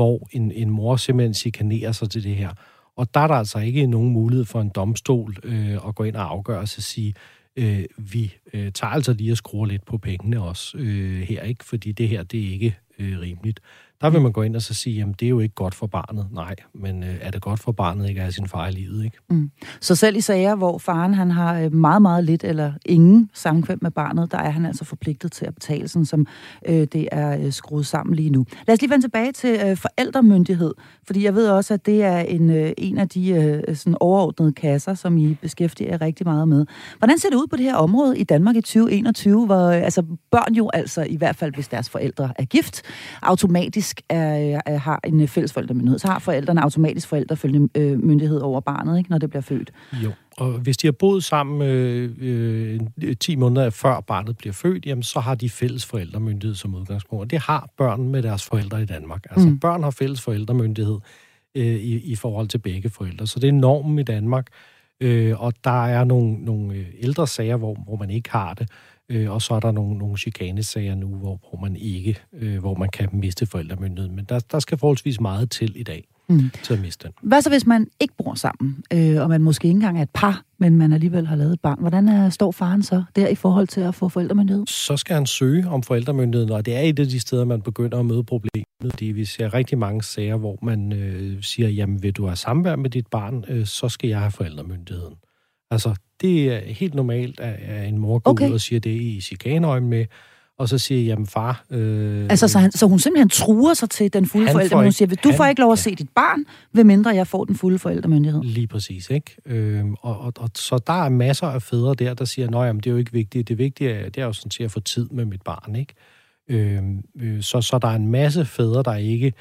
hvor en, en mor simpelthen chikanerer sig til det her. Og der er der altså ikke nogen mulighed for en domstol øh, at gå ind og afgøre og sige, øh, vi øh, tager altså lige og skruer lidt på pengene også øh, her, ikke? fordi det her, det er ikke øh, rimeligt. Der vil man gå ind og så sige, jamen det er jo ikke godt for barnet. Nej, men øh, er det godt for barnet ikke at have sin far i livet, ikke? Mm. Så selv i sager, hvor faren han har øh, meget, meget lidt eller ingen samkvem med barnet, der er han altså forpligtet til at betale, sådan som øh, det er øh, skruet sammen lige nu. Lad os lige vende tilbage til øh, forældremyndighed, fordi jeg ved også, at det er en, øh, en af de øh, sådan overordnede kasser, som I beskæftiger rigtig meget med. Hvordan ser det ud på det her område i Danmark i 2021, hvor øh, altså, børn jo altså, i hvert fald hvis deres forældre er gift, automatisk automatisk er, er, har en fælles forældremyndighed, så har forældrene automatisk forældremyndighed øh, over barnet, ikke, når det bliver født. Jo, og hvis de har boet sammen øh, øh, 10 måneder før barnet bliver født, jamen, så har de fælles forældremyndighed som udgangspunkt. Og det har børn med deres forældre i Danmark. Altså mm. børn har fælles forældremyndighed øh, i, i forhold til begge forældre. Så det er normen i Danmark. Øh, og der er nogle, nogle øh, ældre sager, hvor, hvor man ikke har det. Øh, og så er der nogle, nogle chikanesager nu, hvor, hvor man ikke, øh, hvor man kan miste forældremyndigheden. Men der, der skal forholdsvis meget til i dag mm. til at miste den. Hvad så, hvis man ikke bor sammen, øh, og man måske ikke engang er et par, men man alligevel har lavet et barn? Hvordan er, står faren så der i forhold til at få forældremyndighed? Så skal han søge om forældremyndigheden, og det er et af de steder, man begynder at møde problemet. Fordi vi ser rigtig mange sager, hvor man øh, siger, jamen vil du have samvær med dit barn, øh, så skal jeg have forældremyndigheden. Altså, det er helt normalt, at en mor går okay. ud og siger det i chikaneøjen med, og så siger jamen far... Øh, altså, så, han, så hun simpelthen truer sig til den fulde forælder, men hun siger, du han, får ikke lov at se dit barn, ved mindre jeg får den fulde forældremyndighed. Lige præcis, ikke? Øh, og, og, og, så der er masser af fædre der, der siger, nej, det er jo ikke vigtigt. Det vigtige er, det er jo sådan set at få tid med mit barn, ikke? Øh, øh, så, så der er en masse fædre, der ikke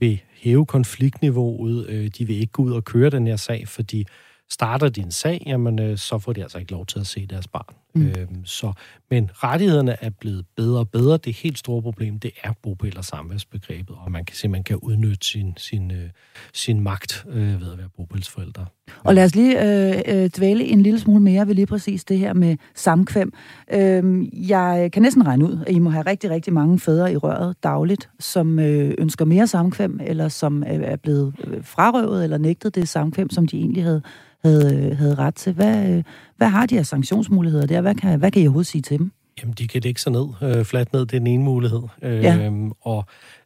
vil hæve konfliktniveauet. Øh, de vil ikke gå ud og køre den her sag, fordi starter din sag, jamen, øh, så får de altså ikke lov til at se deres barn. Mm. Øhm, så, men rettighederne er blevet bedre og bedre. Det helt store problem, det er bopæl- og samværsbegrebet, og man kan se, man kan udnytte sin, sin, øh, sin magt øh, ved at være bopælsforældre. Og lad os lige øh, øh, dvæle en lille smule mere ved lige præcis det her med samkvem. Øh, jeg kan næsten regne ud, at I må have rigtig, rigtig mange fædre i røret dagligt, som øh, ønsker mere samkvem, eller som øh, er blevet øh, frarøvet eller nægtet det samkvem, som de egentlig havde, havde, havde ret til. Hvad, øh, hvad har de af sanktionsmuligheder der? Hvad kan, hvad kan I overhovedet sige til dem? Jamen, de kan dække sig ned, øh, fladt ned, det er den ene mulighed. Øh, ja. Og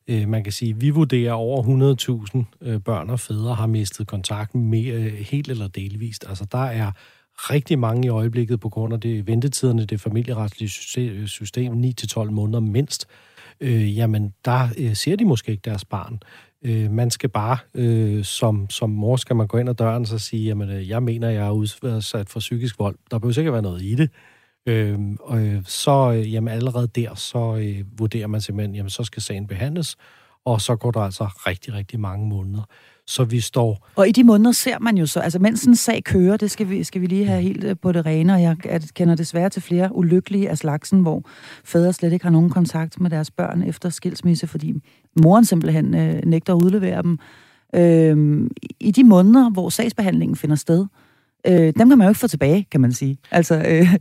øh, man kan sige, vi vurderer over 100.000 øh, børn og fædre har mistet kontakten med øh, helt eller delvist. Altså, der er rigtig mange i øjeblikket på grund af det ventetiderne, det familieretlige system, 9-12 måneder mindst. Øh, jamen, der øh, ser de måske ikke deres barn. Øh, man skal bare, øh, som, som mor, skal man gå ind ad døren og så sige, jamen, øh, jeg mener, jeg er udsat for psykisk vold. Der behøver sikkert være noget i det. Øh, og øh, så, øh, jamen, allerede der, så øh, vurderer man simpelthen, jamen, så skal sagen behandles, og så går der altså rigtig, rigtig mange måneder. Så vi står... Og i de måneder ser man jo så, altså mens en sag kører, det skal vi, skal vi lige have helt øh, på det rene, og jeg kender desværre til flere ulykkelige af slagsen, hvor fædre slet ikke har nogen kontakt med deres børn efter skilsmisse, fordi moren simpelthen øh, nægter at udlevere dem. Øh, I de måneder, hvor sagsbehandlingen finder sted, øh, dem kan man jo ikke få tilbage, kan man sige. Altså, øh,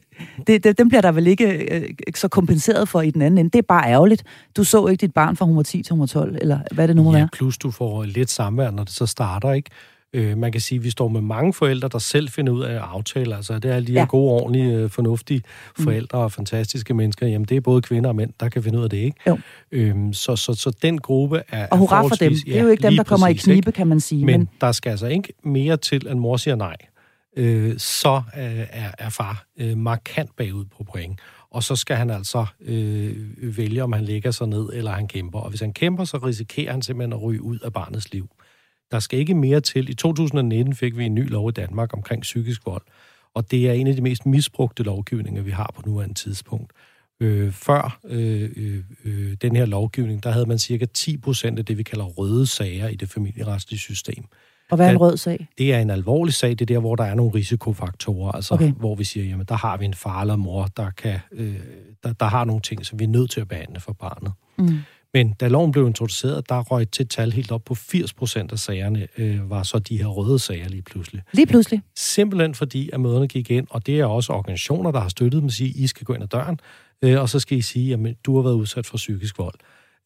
det, det, dem bliver der vel ikke øh, så kompenseret for i den anden ende. Det er bare ærgerligt. Du så ikke dit barn fra hun var 10 til hun var 12, eller hvad det nu må ja, være. plus du får lidt samvær, når det så starter, ikke? Øh, man kan sige, at vi står med mange forældre, der selv finder ud af at aftale. Altså, det er alle de ja. gode, ordentlige, øh, fornuftige mm. forældre og fantastiske mennesker. Jamen, det er både kvinder og mænd, der kan finde ud af det, ikke? Jo. Øhm, så, så, så den gruppe er Og hurra for dem. Det er jo ikke dem, der kommer præcis, i knibe, kan man sige. Men, men der skal altså ikke mere til, at mor siger nej. Øh, så øh, er, er far øh, markant bagud på point og så skal han altså øh, vælge, om han ligger sig ned, eller han kæmper. Og hvis han kæmper, så risikerer han simpelthen at ryge ud af barnets liv. Der skal ikke mere til. I 2019 fik vi en ny lov i Danmark omkring psykisk vold, og det er en af de mest misbrugte lovgivninger, vi har på nuværende tidspunkt. Øh, før øh, øh, øh den her lovgivning, der havde man cirka 10% af det, vi kalder røde sager i det familieretslige system. Og hvad er en rød sag? Det er en alvorlig sag. Det er der, hvor der er nogle risikofaktorer. Altså, okay. hvor vi siger, jamen, der har vi en far eller mor, der, kan, øh, der, der har nogle ting, som vi er nødt til at behandle for barnet. Mm. Men da loven blev introduceret, der røg til et tal helt op på 80 procent af sagerne, øh, var så de her røde sager lige pludselig. Lige pludselig? Simpelthen fordi, at møderne gik ind, og det er også organisationer, der har støttet dem, at sige, I skal gå ind ad døren, øh, og så skal I sige, at du har været udsat for psykisk vold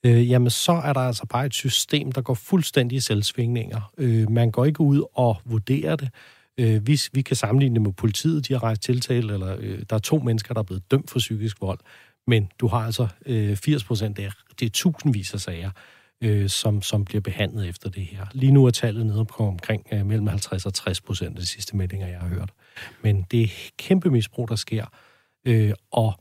øh, jamen så er der altså bare et system, der går fuldstændig i selvsvingninger. Øh, man går ikke ud og vurderer det. Øh, hvis vi kan sammenligne det med politiet, de har rejst tiltale, eller øh, der er to mennesker, der er blevet dømt for psykisk vold. Men du har altså øh, 80 procent, det er, det er tusindvis af sager, øh, som, som bliver behandlet efter det her. Lige nu er tallet nede på omkring øh, mellem 50 og 60 procent af de sidste meldinger, jeg har hørt. Men det er kæmpe misbrug, der sker. Øh, og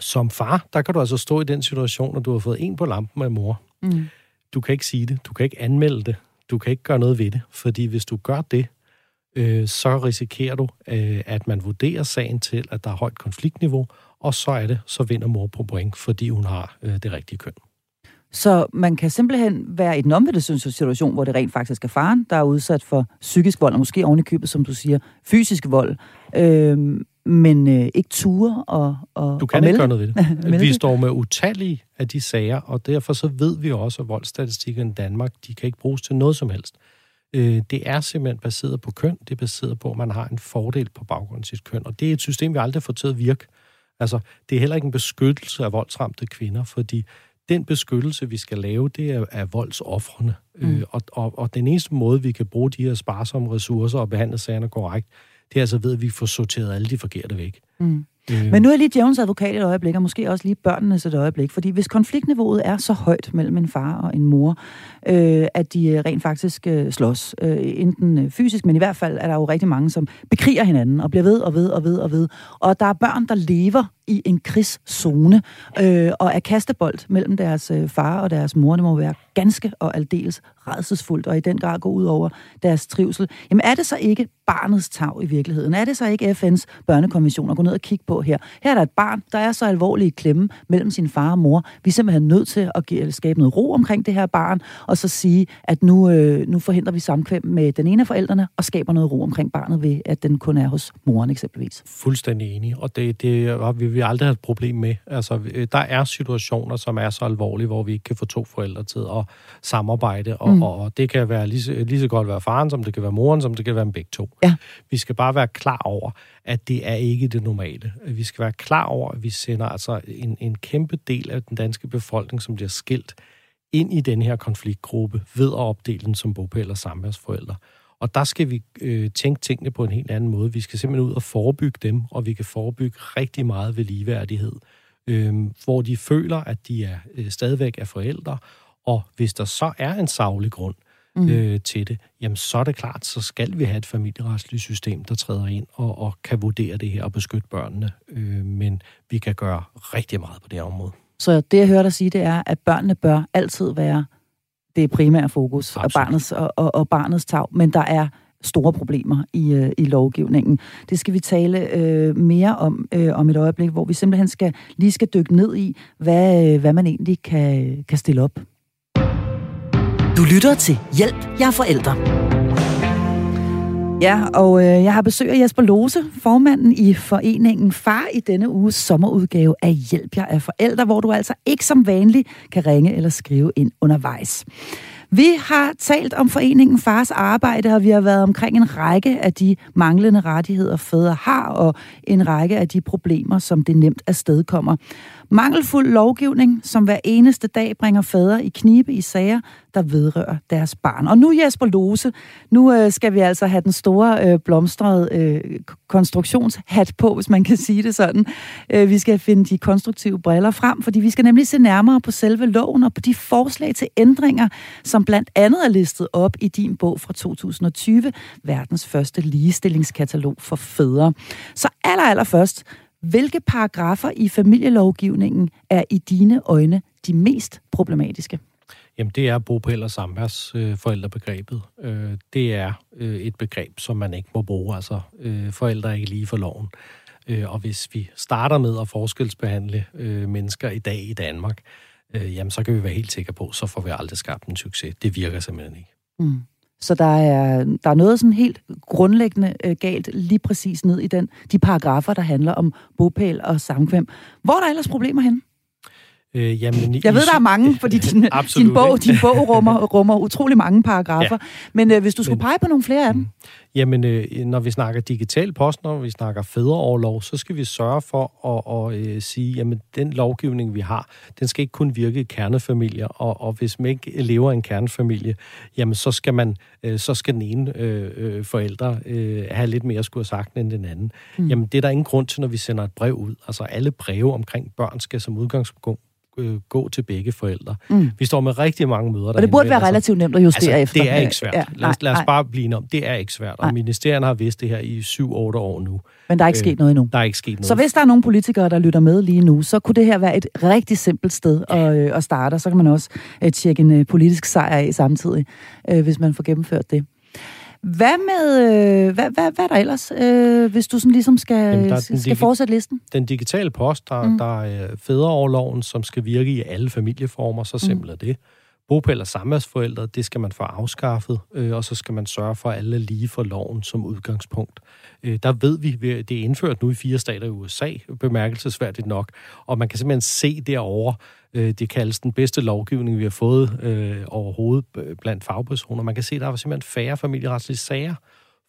som far, der kan du altså stå i den situation, at du har fået en på lampen af mor. Mm. Du kan ikke sige det, du kan ikke anmelde det, du kan ikke gøre noget ved det, fordi hvis du gør det, øh, så risikerer du, øh, at man vurderer sagen til, at der er højt konfliktniveau, og så er det, så vinder mor på point, fordi hun har øh, det rigtige køn. Så man kan simpelthen være i den omvendte situation, hvor det rent faktisk er faren, der er udsat for psykisk vold, og måske ovenikøbet, som du siger, fysisk vold. Øh, men øh, ikke ture og, og Du kan og ikke gøre noget ved det. vi står med utallige af de sager, og derfor så ved vi også, at voldsstatistikken i Danmark, de kan ikke bruges til noget som helst. Øh, det er simpelthen baseret på køn, det er baseret på, at man har en fordel på baggrund af sit køn, og det er et system, vi aldrig får til at virke. Altså, det er heller ikke en beskyttelse af voldsramte kvinder, fordi den beskyttelse, vi skal lave, det er af voldsoffrene. Mm. Øh, og, og, og den eneste måde, vi kan bruge de her sparsomme ressourcer og behandle sagerne korrekt, det er altså ved, at vi får sorteret alle de forkerte væk. Mm. Øh. Men nu er lige Jones advokat et øjeblik, og måske også lige børnenes et øjeblik, fordi hvis konfliktniveauet er så højt mellem en far og en mor, øh, at de øh, rent faktisk øh, slås, øh, enten øh, fysisk, men i hvert fald er der jo rigtig mange, som bekriger hinanden og bliver ved og ved og ved og ved. Og der er børn, der lever i en krigszone øh, og er kastebold mellem deres øh, far og deres mor. Det må være ganske og aldeles redselsfuldt, og i den grad gå ud over deres trivsel. Jamen er det så ikke barnets tag i virkeligheden? Er det så ikke FN's børnekonvention at gå ned og kigge på her? Her er der et barn, der er så alvorlig i klemme mellem sin far og mor. Vi er simpelthen nødt til at give, skabe noget ro omkring det her barn, og så sige, at nu, øh, nu forhindrer vi samkvem med den ene af forældrene, og skaber noget ro omkring barnet ved, at den kun er hos moren eksempelvis. Fuldstændig enig, og det, det har vi, vi aldrig have et problem med. Altså, der er situationer, som er så alvorlige, hvor vi ikke kan få to forældre til at samarbejde, og, mm. og det kan være lige, lige så godt være faren, som det kan være moren, som det kan være med begge to. Ja. Vi skal bare være klar over, at det er ikke det normale. Vi skal være klar over, at vi sender altså en, en kæmpe del af den danske befolkning, som bliver skilt, ind i den her konfliktgruppe ved at opdele den som bopæl og samværsforældre. Og der skal vi øh, tænke tingene på en helt anden måde. Vi skal simpelthen ud og forebygge dem, og vi kan forebygge rigtig meget ved ligeværdighed, øh, hvor de føler, at de er øh, stadigvæk er forældre, og hvis der så er en savlig grund mm. øh, til det, jamen så er det klart, så skal vi have et familieretsligt system, der træder ind og, og kan vurdere det her og beskytte børnene. Øh, men vi kan gøre rigtig meget på det område. Så det, jeg hører dig sige, det er, at børnene bør altid være det primære fokus og barnets, og, og, og barnets tag, men der er store problemer i, øh, i lovgivningen. Det skal vi tale øh, mere om øh, om et øjeblik, hvor vi simpelthen skal lige skal dykke ned i, hvad, øh, hvad man egentlig kan, kan stille op. Du lytter til Hjælp, jeg er forældre. Ja, og øh, jeg har besøg af Jesper Lose, formanden i foreningen Far i denne uges sommerudgave af Hjælp jer af forældre, hvor du altså ikke som vanligt kan ringe eller skrive ind undervejs. Vi har talt om foreningen Fars Arbejde, og vi har været omkring en række af de manglende rettigheder, fædre har, og en række af de problemer, som det nemt afstedkommer. Mangelfuld lovgivning, som hver eneste dag bringer fædre i knibe i sager, der vedrører deres barn. Og nu Jesper Lose, nu øh, skal vi altså have den store øh, blomstrede øh, konstruktionshat på, hvis man kan sige det sådan. Øh, vi skal finde de konstruktive briller frem, fordi vi skal nemlig se nærmere på selve loven og på de forslag til ændringer, som blandt andet er listet op i din bog fra 2020, verdens første ligestillingskatalog for fædre. Så aller, aller først, hvilke paragrafer i familielovgivningen er i dine øjne de mest problematiske? Jamen, det er bopæl- og samværsforældrebegrebet. Øh, øh, det er øh, et begreb, som man ikke må bruge. Altså, øh, forældre er ikke lige for loven. Øh, og hvis vi starter med at forskelsbehandle øh, mennesker i dag i Danmark, øh, Øh, jamen, så kan vi være helt sikre på, så får vi aldrig skabt en succes. Det virker simpelthen ikke. Mm. Så der er, der er noget sådan helt grundlæggende øh, galt lige præcis ned i den, de paragrafer, der handler om bopæl og samkvem. Hvor er der ellers problemer henne? Øh, jamen, jeg ved, der er mange, fordi din, din, bog, din bog rummer, rummer utrolig mange paragrafer. Ja. Men øh, hvis du skulle men, pege på nogle flere af dem? Jamen, øh, når vi snakker digital post, når vi snakker fædreoverlov, så skal vi sørge for at, at øh, sige, jamen, den lovgivning, vi har, den skal ikke kun virke i kernefamilier, og, og hvis man ikke lever i en kernefamilie, jamen, så skal, man, øh, så skal den ene øh, øh, forældre øh, have lidt mere skulle have sagt end den anden. Mm. Jamen, det er der ingen grund til, når vi sender et brev ud. Altså, alle breve omkring børn skal som udgangspunkt øh, gå til begge forældre. Mm. Vi står med rigtig mange møder. Og det burde være relativt nemt at justere altså, efter. Det er ikke svært. Ja, lad, os, lad os bare blive om. Det er ikke svært. Og ministerierne har vidst det her i 7-8 år nu. Men der er ikke øh, sket noget endnu. Der er ikke sket noget. Så hvis der er nogle politikere, der lytter med lige nu, så kunne det her være et rigtig simpelt sted ja. at, øh, at starte. Så kan man også øh, tjekke en øh, politisk sejr af samtidig, øh, hvis man får gennemført det. Hvad med, øh, hvad, hvad, hvad er der ellers, øh, hvis du sådan ligesom skal, Jamen, skal digi- fortsætte listen? Den digitale post, der, mm. der er fædreoverloven, som skal virke i alle familieformer, så simpelt mm. er det. Bopæl og samværsforældre, det skal man få afskaffet, øh, og så skal man sørge for alle lige for loven som udgangspunkt. Øh, der ved vi, det er indført nu i fire stater i USA, bemærkelsesværdigt nok, og man kan simpelthen se derovre, øh, det kaldes den bedste lovgivning, vi har fået øh, overhovedet øh, blandt fagpersoner. Man kan se, at der er simpelthen færre familieretslige sager,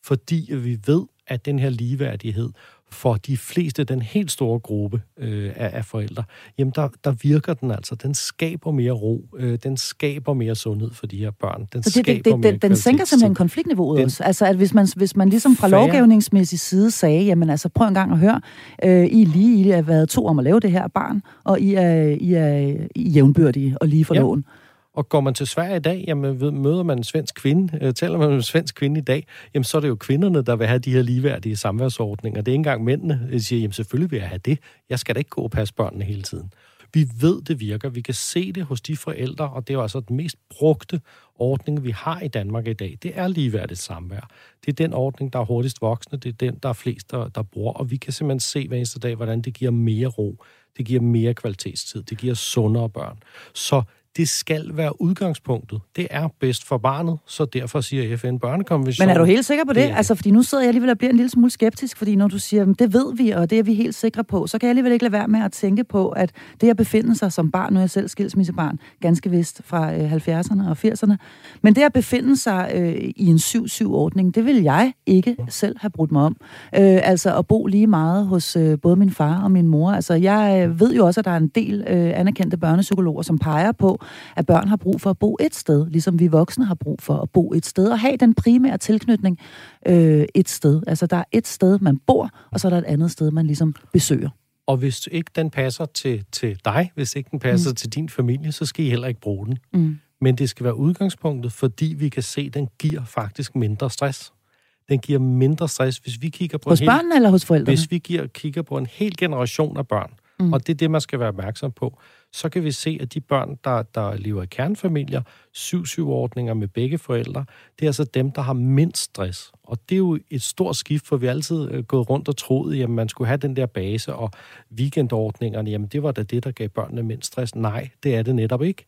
fordi vi ved, at den her ligeværdighed for de fleste, den helt store gruppe øh, af, af forældre, jamen der, der virker den altså. Den skaber mere ro. Øh, den skaber mere sundhed for de her børn. Den, så det, skaber det, det, mere den sænker simpelthen konfliktniveauet den, også. Altså, at hvis man, hvis man ligesom fra færre, lovgivningsmæssig side sagde, jamen altså, prøv en gang at høre, øh, I lige I har været to om at lave det her barn, og I er, I er, I er jævnbyrdige og lige for ja. loven. Og går man til Sverige i dag, jamen møder man en svensk kvinde, øh, taler man med en svensk kvinde i dag, jamen så er det jo kvinderne, der vil have de her ligeværdige samværsordninger. Det er ikke engang mændene, der siger, jamen selvfølgelig vil jeg have det. Jeg skal da ikke gå og passe børnene hele tiden. Vi ved, det virker. Vi kan se det hos de forældre, og det er jo altså den mest brugte ordning, vi har i Danmark i dag. Det er ligeværdigt samvær. Det er den ordning, der er hurtigst voksne. Det er den, der er flest, der, der bruger. Og vi kan simpelthen se hver eneste dag, hvordan det giver mere ro. Det giver mere kvalitetstid. Det giver sundere børn. Så det skal være udgangspunktet. Det er bedst for barnet, så derfor siger FN børnekonvention. Men er du helt sikker på det? det altså, fordi nu sidder jeg alligevel og bliver en lille smule skeptisk, fordi når du siger, det ved vi, og det er vi helt sikre på, så kan jeg alligevel ikke lade være med at tænke på, at det at befinde sig som barn, nu er jeg selv skilsmissebarn, ganske vist fra øh, 70'erne og 80'erne, men det at befinde sig øh, i en 7-7-ordning, det vil jeg ikke selv have brudt mig om. Øh, altså at bo lige meget hos øh, både min far og min mor. Altså, jeg øh, ved jo også, at der er en del øh, anerkendte børnepsykologer, som peger på, at børn har brug for at bo et sted, ligesom vi voksne har brug for at bo et sted, og have den primære tilknytning øh, et sted. Altså, der er et sted, man bor, og så er der et andet sted, man ligesom besøger. Og hvis ikke den passer til, til dig, hvis ikke den passer mm. til din familie, så skal I heller ikke bruge den. Mm. Men det skal være udgangspunktet, fordi vi kan se, at den giver faktisk mindre stress. Den giver mindre stress, hvis vi kigger på... Hos en børnene eller hos forældrene? Hvis vi giver, kigger på en hel generation af børn, mm. og det er det, man skal være opmærksom på, så kan vi se, at de børn, der, der lever i kernfamilier, 7-7-ordninger med begge forældre, det er altså dem, der har mindst stress. Og det er jo et stort skift, for vi har altid øh, gået rundt og troet, at man skulle have den der base, og weekendordningerne, jamen det var da det, der gav børnene mindst stress. Nej, det er det netop ikke.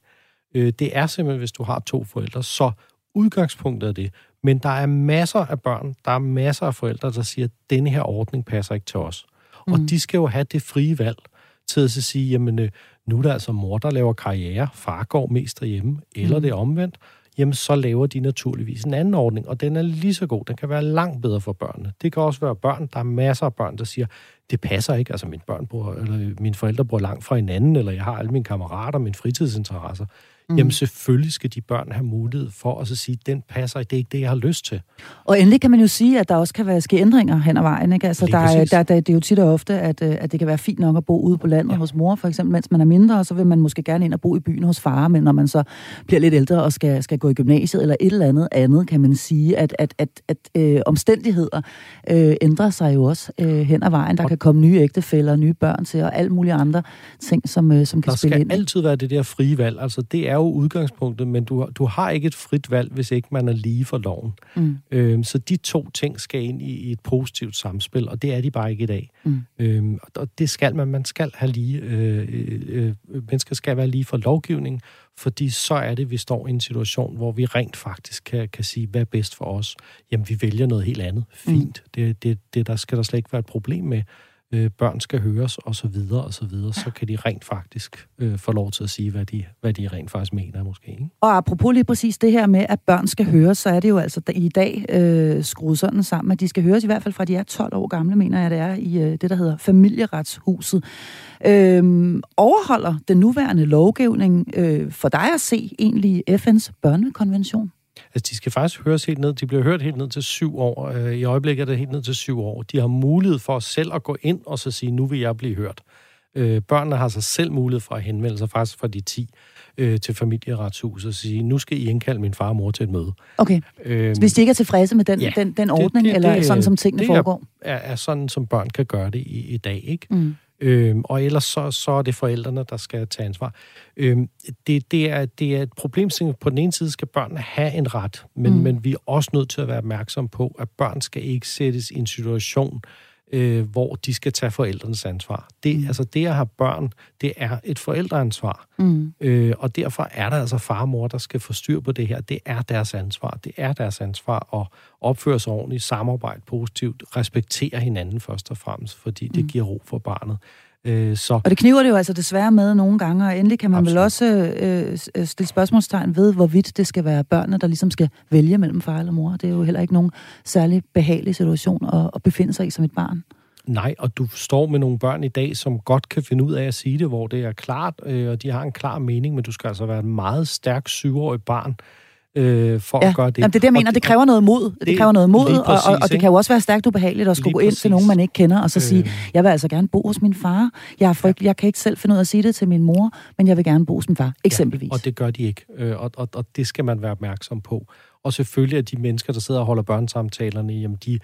Øh, det er simpelthen, hvis du har to forældre, så udgangspunktet er det. Men der er masser af børn, der er masser af forældre, der siger, at denne her ordning passer ikke til os. Mm. Og de skal jo have det frie valg til at sige, jamen øh, nu er der altså mor, der laver karriere, far går mest derhjemme, eller mm. det er omvendt. jamen så laver de naturligvis en anden ordning, og den er lige så god. Den kan være langt bedre for børnene. Det kan også være børn, der er masser af børn, der siger, det passer ikke. Altså, mine, børn bor, eller mine forældre bor langt fra hinanden, eller jeg har alle mine kammerater, mine fritidsinteresser mm. jamen selvfølgelig skal de børn have mulighed for at så sige, den passer, det er ikke det, jeg har lyst til. Og endelig kan man jo sige, at der også kan være ske ændringer hen ad vejen. Ikke? Altså, der, er, der, der, det er jo tit og ofte, at, øh, at det kan være fint nok at bo ude på landet ja. hos mor, for eksempel, mens man er mindre, og så vil man måske gerne ind og bo i byen hos far, men når man så bliver lidt ældre og skal, skal gå i gymnasiet, eller et eller andet andet, kan man sige, at, at, at, at øh, omstændigheder øh, ændrer sig jo også øh, hen ad vejen. Der og kan komme nye ægtefælder, nye børn til, og alt mulige andre ting, som, øh, som kan spille ind. Der skal altid være det der frie valg. Altså, det er jo udgangspunktet udgangspunktet, men du, du har ikke et frit valg, hvis ikke man er lige for loven. Mm. Øhm, så de to ting skal ind i, i et positivt samspil, og det er de bare ikke i dag. Mm. Øhm, og det skal man. Man skal have lige... Øh, øh, øh, mennesker skal være lige for lovgivning, fordi så er det, vi står i en situation, hvor vi rent faktisk kan, kan sige, hvad er bedst for os? Jamen, vi vælger noget helt andet. Fint. Mm. Det, det, det der skal der slet ikke være et problem med øh, børn skal høres, og så videre, og så videre, så kan de rent faktisk øh, få lov til at sige, hvad de, hvad de rent faktisk mener, måske. Ikke? Og apropos lige præcis det her med, at børn skal høres, så er det jo altså i dag øh, skruet sådan sammen, at de skal høres i hvert fald fra de er 12 år gamle, mener jeg, det er i øh, det, der hedder familieretshuset. Øh, overholder den nuværende lovgivning øh, for dig at se egentlig FN's børnekonvention? Altså, de skal faktisk høres helt ned. De bliver hørt helt ned til syv år. Øh, I øjeblikket er det helt ned til syv år. De har mulighed for selv at gå ind og så sige, nu vil jeg blive hørt. Øh, børnene har sig selv mulighed for at henvende sig faktisk fra de 10 øh, til familieretshuset og sige, nu skal I indkalde min far og mor til et møde. Okay. Øhm, hvis de ikke er tilfredse med den, ja, den, den ordning, det, det, eller sådan som tingene det foregår? Er, er sådan, som børn kan gøre det i, i dag, ikke? Mm. Øhm, og ellers så, så er det forældrene, der skal tage ansvar. Øhm, det, det, er, det er et problem, på den ene side skal børnene have en ret, men, mm. men vi er også nødt til at være opmærksom på, at børn skal ikke sættes i en situation, øh, hvor de skal tage forældrenes ansvar. Det, mm. Altså det at have børn, det er et forældreansvar. Mm. Øh, og derfor er der altså far og mor, der skal få styr på det her. Det er deres ansvar. Det er deres ansvar at opføre sig ordentligt, samarbejde positivt, respektere hinanden først og fremmest, fordi det mm. giver ro for barnet. Øh, så... Og det kniver det jo altså desværre med nogle gange, og endelig kan man Absolut. vel også øh, øh, stille spørgsmålstegn ved, hvorvidt det skal være børnene, der ligesom skal vælge mellem far eller mor. Det er jo heller ikke nogen særlig behagelig situation at, at befinde sig i som et barn. Nej, og du står med nogle børn i dag, som godt kan finde ud af at sige det, hvor det er klart, øh, og de har en klar mening, men du skal altså være et meget stærk syvårig barn, øh, for ja. at gøre det. Jamen, det er det, jeg mener. Det, det kræver noget mod. Det, det kræver noget mod, præcis, og, og, og det kan jo også være stærkt ubehageligt at skulle gå ind præcis. til nogen, man ikke kender, og så øh. sige, jeg vil altså gerne bo hos min far. Jeg, er frygt, ja. jeg kan ikke selv finde ud af at sige det til min mor, men jeg vil gerne bo hos min far, eksempelvis. Ja, og det gør de ikke, øh, og, og, og det skal man være opmærksom på. Og selvfølgelig er de mennesker, der sidder og holder børnesamtalerne, jamen de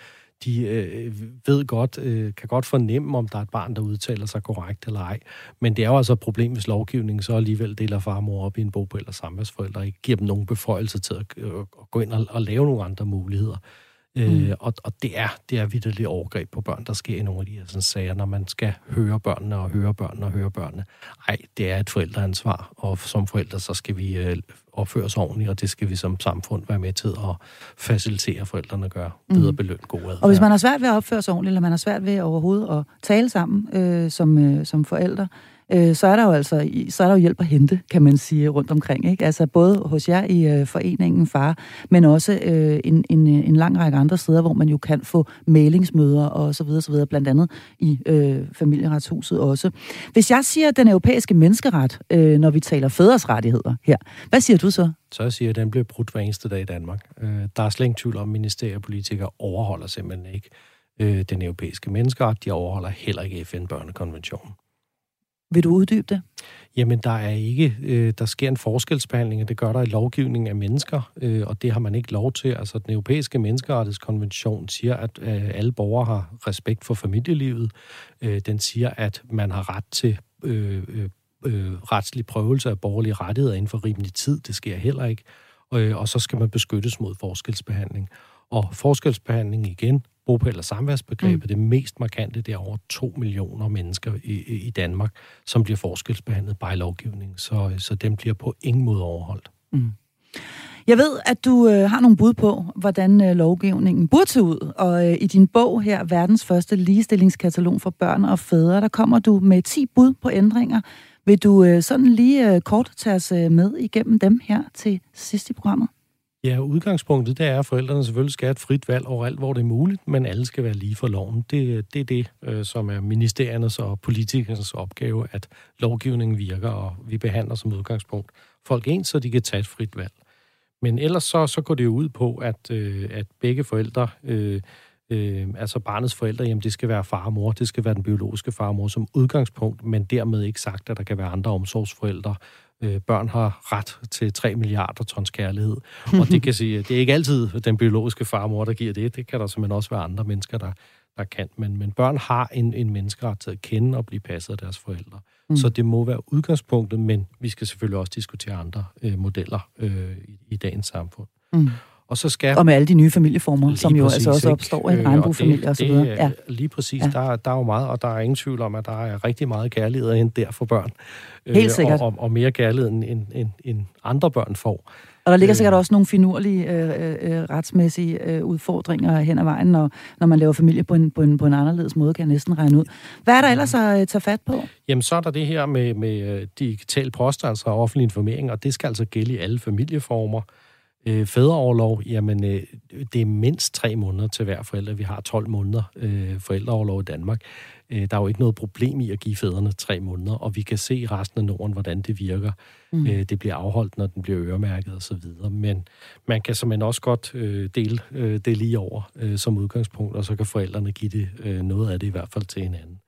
de øh, ved godt, øh, kan godt fornemme, om der er et barn, der udtaler sig korrekt eller ej. Men det er jo altså et problem, hvis lovgivningen så alligevel deler far og mor op i en bog eller samværsforældre, ikke giver dem nogen beføjelse til at, øh, at gå ind og, og lave nogle andre muligheder. Øh, mm. Øh, og, og det er, det er vidderligt overgreb på børn, der sker i nogle af de her sådan, sager, når man skal høre børnene og høre børnene og høre børnene. Ej, det er et forældreansvar, og som forældre, så skal vi øh, opføre os ordentligt, og det skal vi som samfund være med til at facilitere forældrene at gøre. Bedre mm. beløn god adfærd. Og hvis man har svært ved at opføre sig ordentligt, eller man har svært ved overhovedet at tale sammen øh, som, øh, som forældre, øh, så er der jo altså så er der jo hjælp at hente, kan man sige, rundt omkring. Ikke? Altså både hos jer i øh, foreningen Far, men også øh, en, en, øh, en lang række andre steder, hvor man jo kan få mailingsmøder og så videre, så videre blandt andet i øh, familieretshuset også. Hvis jeg siger den europæiske menneskeret, øh, når vi taler fædres rettigheder her, hvad siger du så? Så siger at den bliver brudt hver eneste dag i Danmark. Øh, der er slet ingen tvivl om, at ministerier og politikere overholder simpelthen ikke øh, den europæiske menneskeret. De overholder heller ikke FN-børnekonventionen. Vil du uddybe det? Jamen, der er ikke, øh, der sker en forskelsbehandling, og det gør der i lovgivningen af mennesker, øh, og det har man ikke lov til. Altså, den europæiske menneskerettighedskonvention siger, at øh, alle borgere har respekt for familielivet. Øh, den siger, at man har ret til øh, øh, øh retslig prøvelse af borgerlige rettigheder inden for rimelig tid. Det sker heller ikke. Øh, og så skal man beskyttes mod forskelsbehandling. Og forskelsbehandling igen bopæl- og samværsbegrebet, mm. det mest markante, det er over to millioner mennesker i, i Danmark, som bliver forskelsbehandlet by lovgivning. Så, så den bliver på ingen måde overholdt. Mm. Jeg ved, at du øh, har nogle bud på, hvordan øh, lovgivningen burde se ud. Og øh, i din bog her, Verdens første ligestillingskatalog for børn og fædre, der kommer du med 10 bud på ændringer. Vil du øh, sådan lige øh, kort tage os øh, med igennem dem her til sidst i programmet? Ja, udgangspunktet det er, at forældrene selvfølgelig skal have et frit valg overalt, hvor det er muligt, men alle skal være lige for loven. Det, det er det, øh, som er ministeriernes og politikernes opgave, at lovgivningen virker, og vi behandler som udgangspunkt folk ens, så de kan tage et frit valg. Men ellers så, så går det jo ud på, at, øh, at begge forældre, øh, øh, altså barnets forældre, jamen det skal være far og mor, det skal være den biologiske far og mor som udgangspunkt, men dermed ikke sagt, at der kan være andre omsorgsforældre, øh, børn har ret til 3 milliarder tons kærlighed. Og det kan sige, det er ikke altid den biologiske farmor, der giver det. Det kan der simpelthen også være andre mennesker, der, der kan. Men, men børn har en, en menneskeret til at kende og blive passet af deres forældre. Mm. Så det må være udgangspunktet, men vi skal selvfølgelig også diskutere andre øh, modeller øh, i, i dagens samfund. Mm. Og, så skal, og med alle de nye familieformer, som jo præcis, altså også opstår i en regnbuefamilie og så videre. Ja. Lige præcis, ja. der, der er jo meget, og der er ingen tvivl om, at der er rigtig meget kærlighed ind der for børn. Helt øh, sikkert. Og, og, og mere kærlighed, end, end, end andre børn får. Og der ligger sikkert også nogle finurlige øh, øh, retsmæssige øh, udfordringer hen ad vejen, når, når man laver familie på en, på, en, på en anderledes måde, kan jeg næsten regne ud. Hvad er der ellers at øh, tage fat på? Jamen, så er der det her med, med digital post, altså offentlig information, og det skal altså gælde i alle familieformer. Øh, fædreoverlov, jamen øh, det er mindst tre måneder til hver forælder. Vi har 12 måneder øh, forældreoverlov i Danmark. Øh, der er jo ikke noget problem i at give fædrene tre måneder, og vi kan se i resten af Norden, hvordan det virker. Mm. Øh, det bliver afholdt, når den bliver øremærket osv. Men man kan simpelthen også godt øh, dele øh, det lige over øh, som udgangspunkt, og så kan forældrene give det øh, noget af det i hvert fald til hinanden.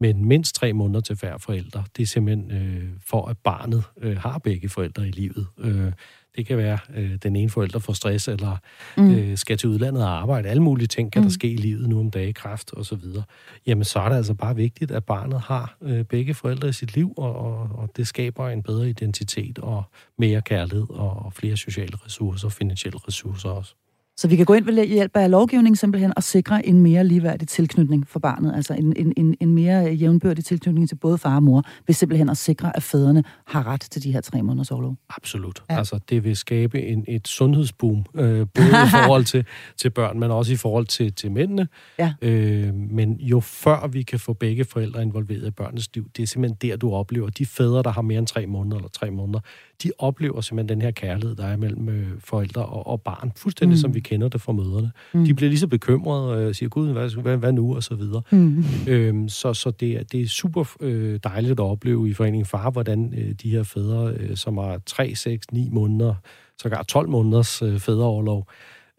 Men mindst tre måneder til hver forældre, det er simpelthen øh, for, at barnet øh, har begge forældre i livet. Øh, det kan være, øh, den ene forælder får stress, eller mm. øh, skal til udlandet og arbejde. Alle mulige ting kan mm. der ske i livet nu om dagen, kræft og så videre. Jamen, så er det altså bare vigtigt, at barnet har øh, begge forældre i sit liv, og, og, og det skaber en bedre identitet og mere kærlighed og, og flere sociale ressourcer og finansielle ressourcer også. Så vi kan gå ind ved hjælp af lovgivning simpelthen og sikre en mere ligeværdig tilknytning for barnet, altså en, en, en, en mere jævnbørdig tilknytning til både far og mor, ved simpelthen at sikre, at fædrene har ret til de her tre måneders overlov. Absolut. Ja. Altså, det vil skabe en, et sundhedsboom, øh, både i forhold til, til børn, men også i forhold til, til mændene. Ja. Øh, men jo før vi kan få begge forældre involveret i børnenes liv, det er simpelthen der, du oplever, de fædre, der har mere end tre måneder eller tre måneder, de oplever simpelthen den her kærlighed, der er mellem øh, forældre og, og barn, fuldstændig mm. som vi kender det fra møderne. Mm. De bliver lige så bekymrede og øh, siger, gud, hvad, hvad, hvad nu, og så videre. Mm. Øhm, så så det, er, det er super øh, dejligt at opleve i Foreningen Far, hvordan øh, de her fædre, øh, som har 3, 6, 9 måneder, sågar 12 måneders øh, fædreoverlov,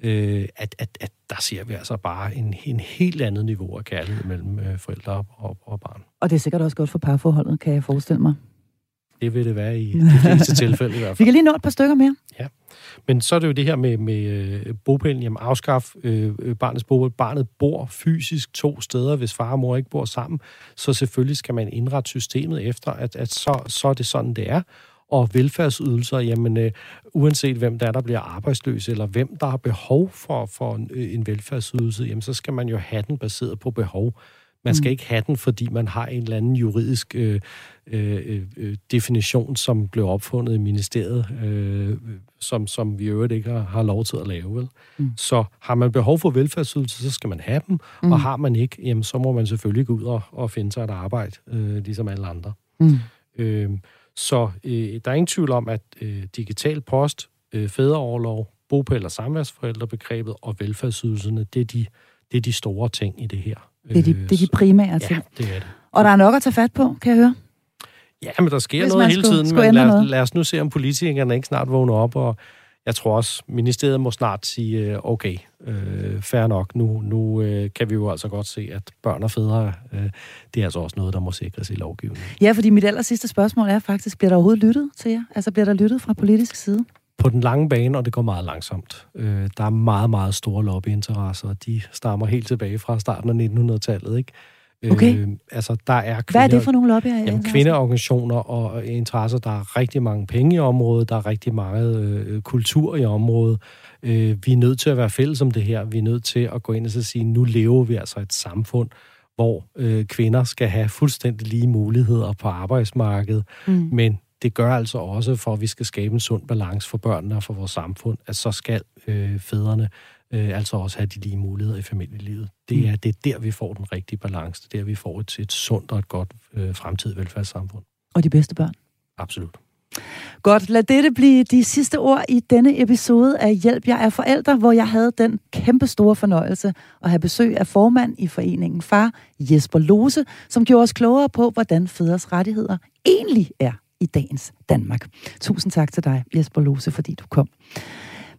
øh, at, at, at der ser vi altså bare en, en helt andet niveau af kærlighed mellem øh, forældre og, og barn. Og det er sikkert også godt for parforholdet, kan jeg forestille mig. Det vil det være i de fleste tilfælde i hvert fald. Vi kan lige nå et par stykker mere. Ja. Men så er det jo det her med, med øh, bopælen. Jamen afskaf øh, barnets bopæl. Barnet bor fysisk to steder, hvis far og mor ikke bor sammen. Så selvfølgelig skal man indrette systemet efter, at, at så, så er det sådan, det er. Og velfærdsydelser, jamen øh, uanset hvem der er, der bliver arbejdsløs, eller hvem der har behov for, for en, øh, en velfærdsydelse, jamen så skal man jo have den baseret på behov. Man skal mm. ikke have den, fordi man har en eller anden juridisk øh, øh, øh, definition, som blev opfundet i ministeriet, øh, som, som vi i øvrigt ikke har, har lov til at lave. Vel? Mm. Så har man behov for velfærdsydelser, så skal man have dem, mm. og har man ikke, jamen, så må man selvfølgelig gå ud og, og finde sig et arbejde, øh, ligesom alle andre. Mm. Øh, så øh, der er ingen tvivl om, at øh, digital post, øh, fædreoverlov, bopæl- og samværsforældrebegrebet og velfærdsydelserne, det er, de, det er de store ting i det her. Det er de, det er de primære ting. Ja, det er det. Og der er nok at tage fat på, kan jeg høre. Ja, men der sker Hvis noget hele skulle, tiden. Skulle men lad, noget. lad os nu se, om politikerne ikke snart vågner op, og jeg tror også, ministeriet må snart sige, øh, okay, øh, fair nok, nu, nu øh, kan vi jo altså godt se, at børn og fædre, øh, det er altså også noget, der må sikres i lovgivningen. Ja, fordi mit aller sidste spørgsmål er faktisk, bliver der overhovedet lyttet til jer? Altså bliver der lyttet fra politisk side? På den lange bane, og det går meget langsomt. Øh, der er meget, meget store lobbyinteresser, og de stammer helt tilbage fra starten af 1900-tallet, ikke? Okay. Øh, altså, der er kvinder, Hvad er det for nogle lobbyer? Jamen, kvindeorganisationer og interesser. Der er rigtig mange penge i området. Der er rigtig meget øh, kultur i området. Øh, vi er nødt til at være fælles om det her. Vi er nødt til at gå ind og så sige, nu lever vi altså et samfund, hvor øh, kvinder skal have fuldstændig lige muligheder på arbejdsmarkedet, mm. men det gør altså også, for at vi skal skabe en sund balance for børnene og for vores samfund, at så skal øh, fædrene øh, altså også have de lige muligheder i familielivet. Det er, mm. det er der, vi får den rigtige balance. Det er der, vi får et, et sundt og et godt øh, fremtidigt velfærdssamfund. Og de bedste børn? Absolut. Godt, lad dette blive de sidste ord i denne episode af Hjælp, jeg er forældre, hvor jeg havde den kæmpe store fornøjelse at have besøg af formand i foreningen Far, Jesper Lose, som gjorde os klogere på, hvordan fædres rettigheder egentlig er i dagens Danmark. Tusind tak til dig, Jesper Lose, fordi du kom.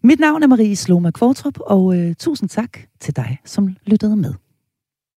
Mit navn er Marie Sloma Kvartrup, og øh, tusind tak til dig, som lyttede med.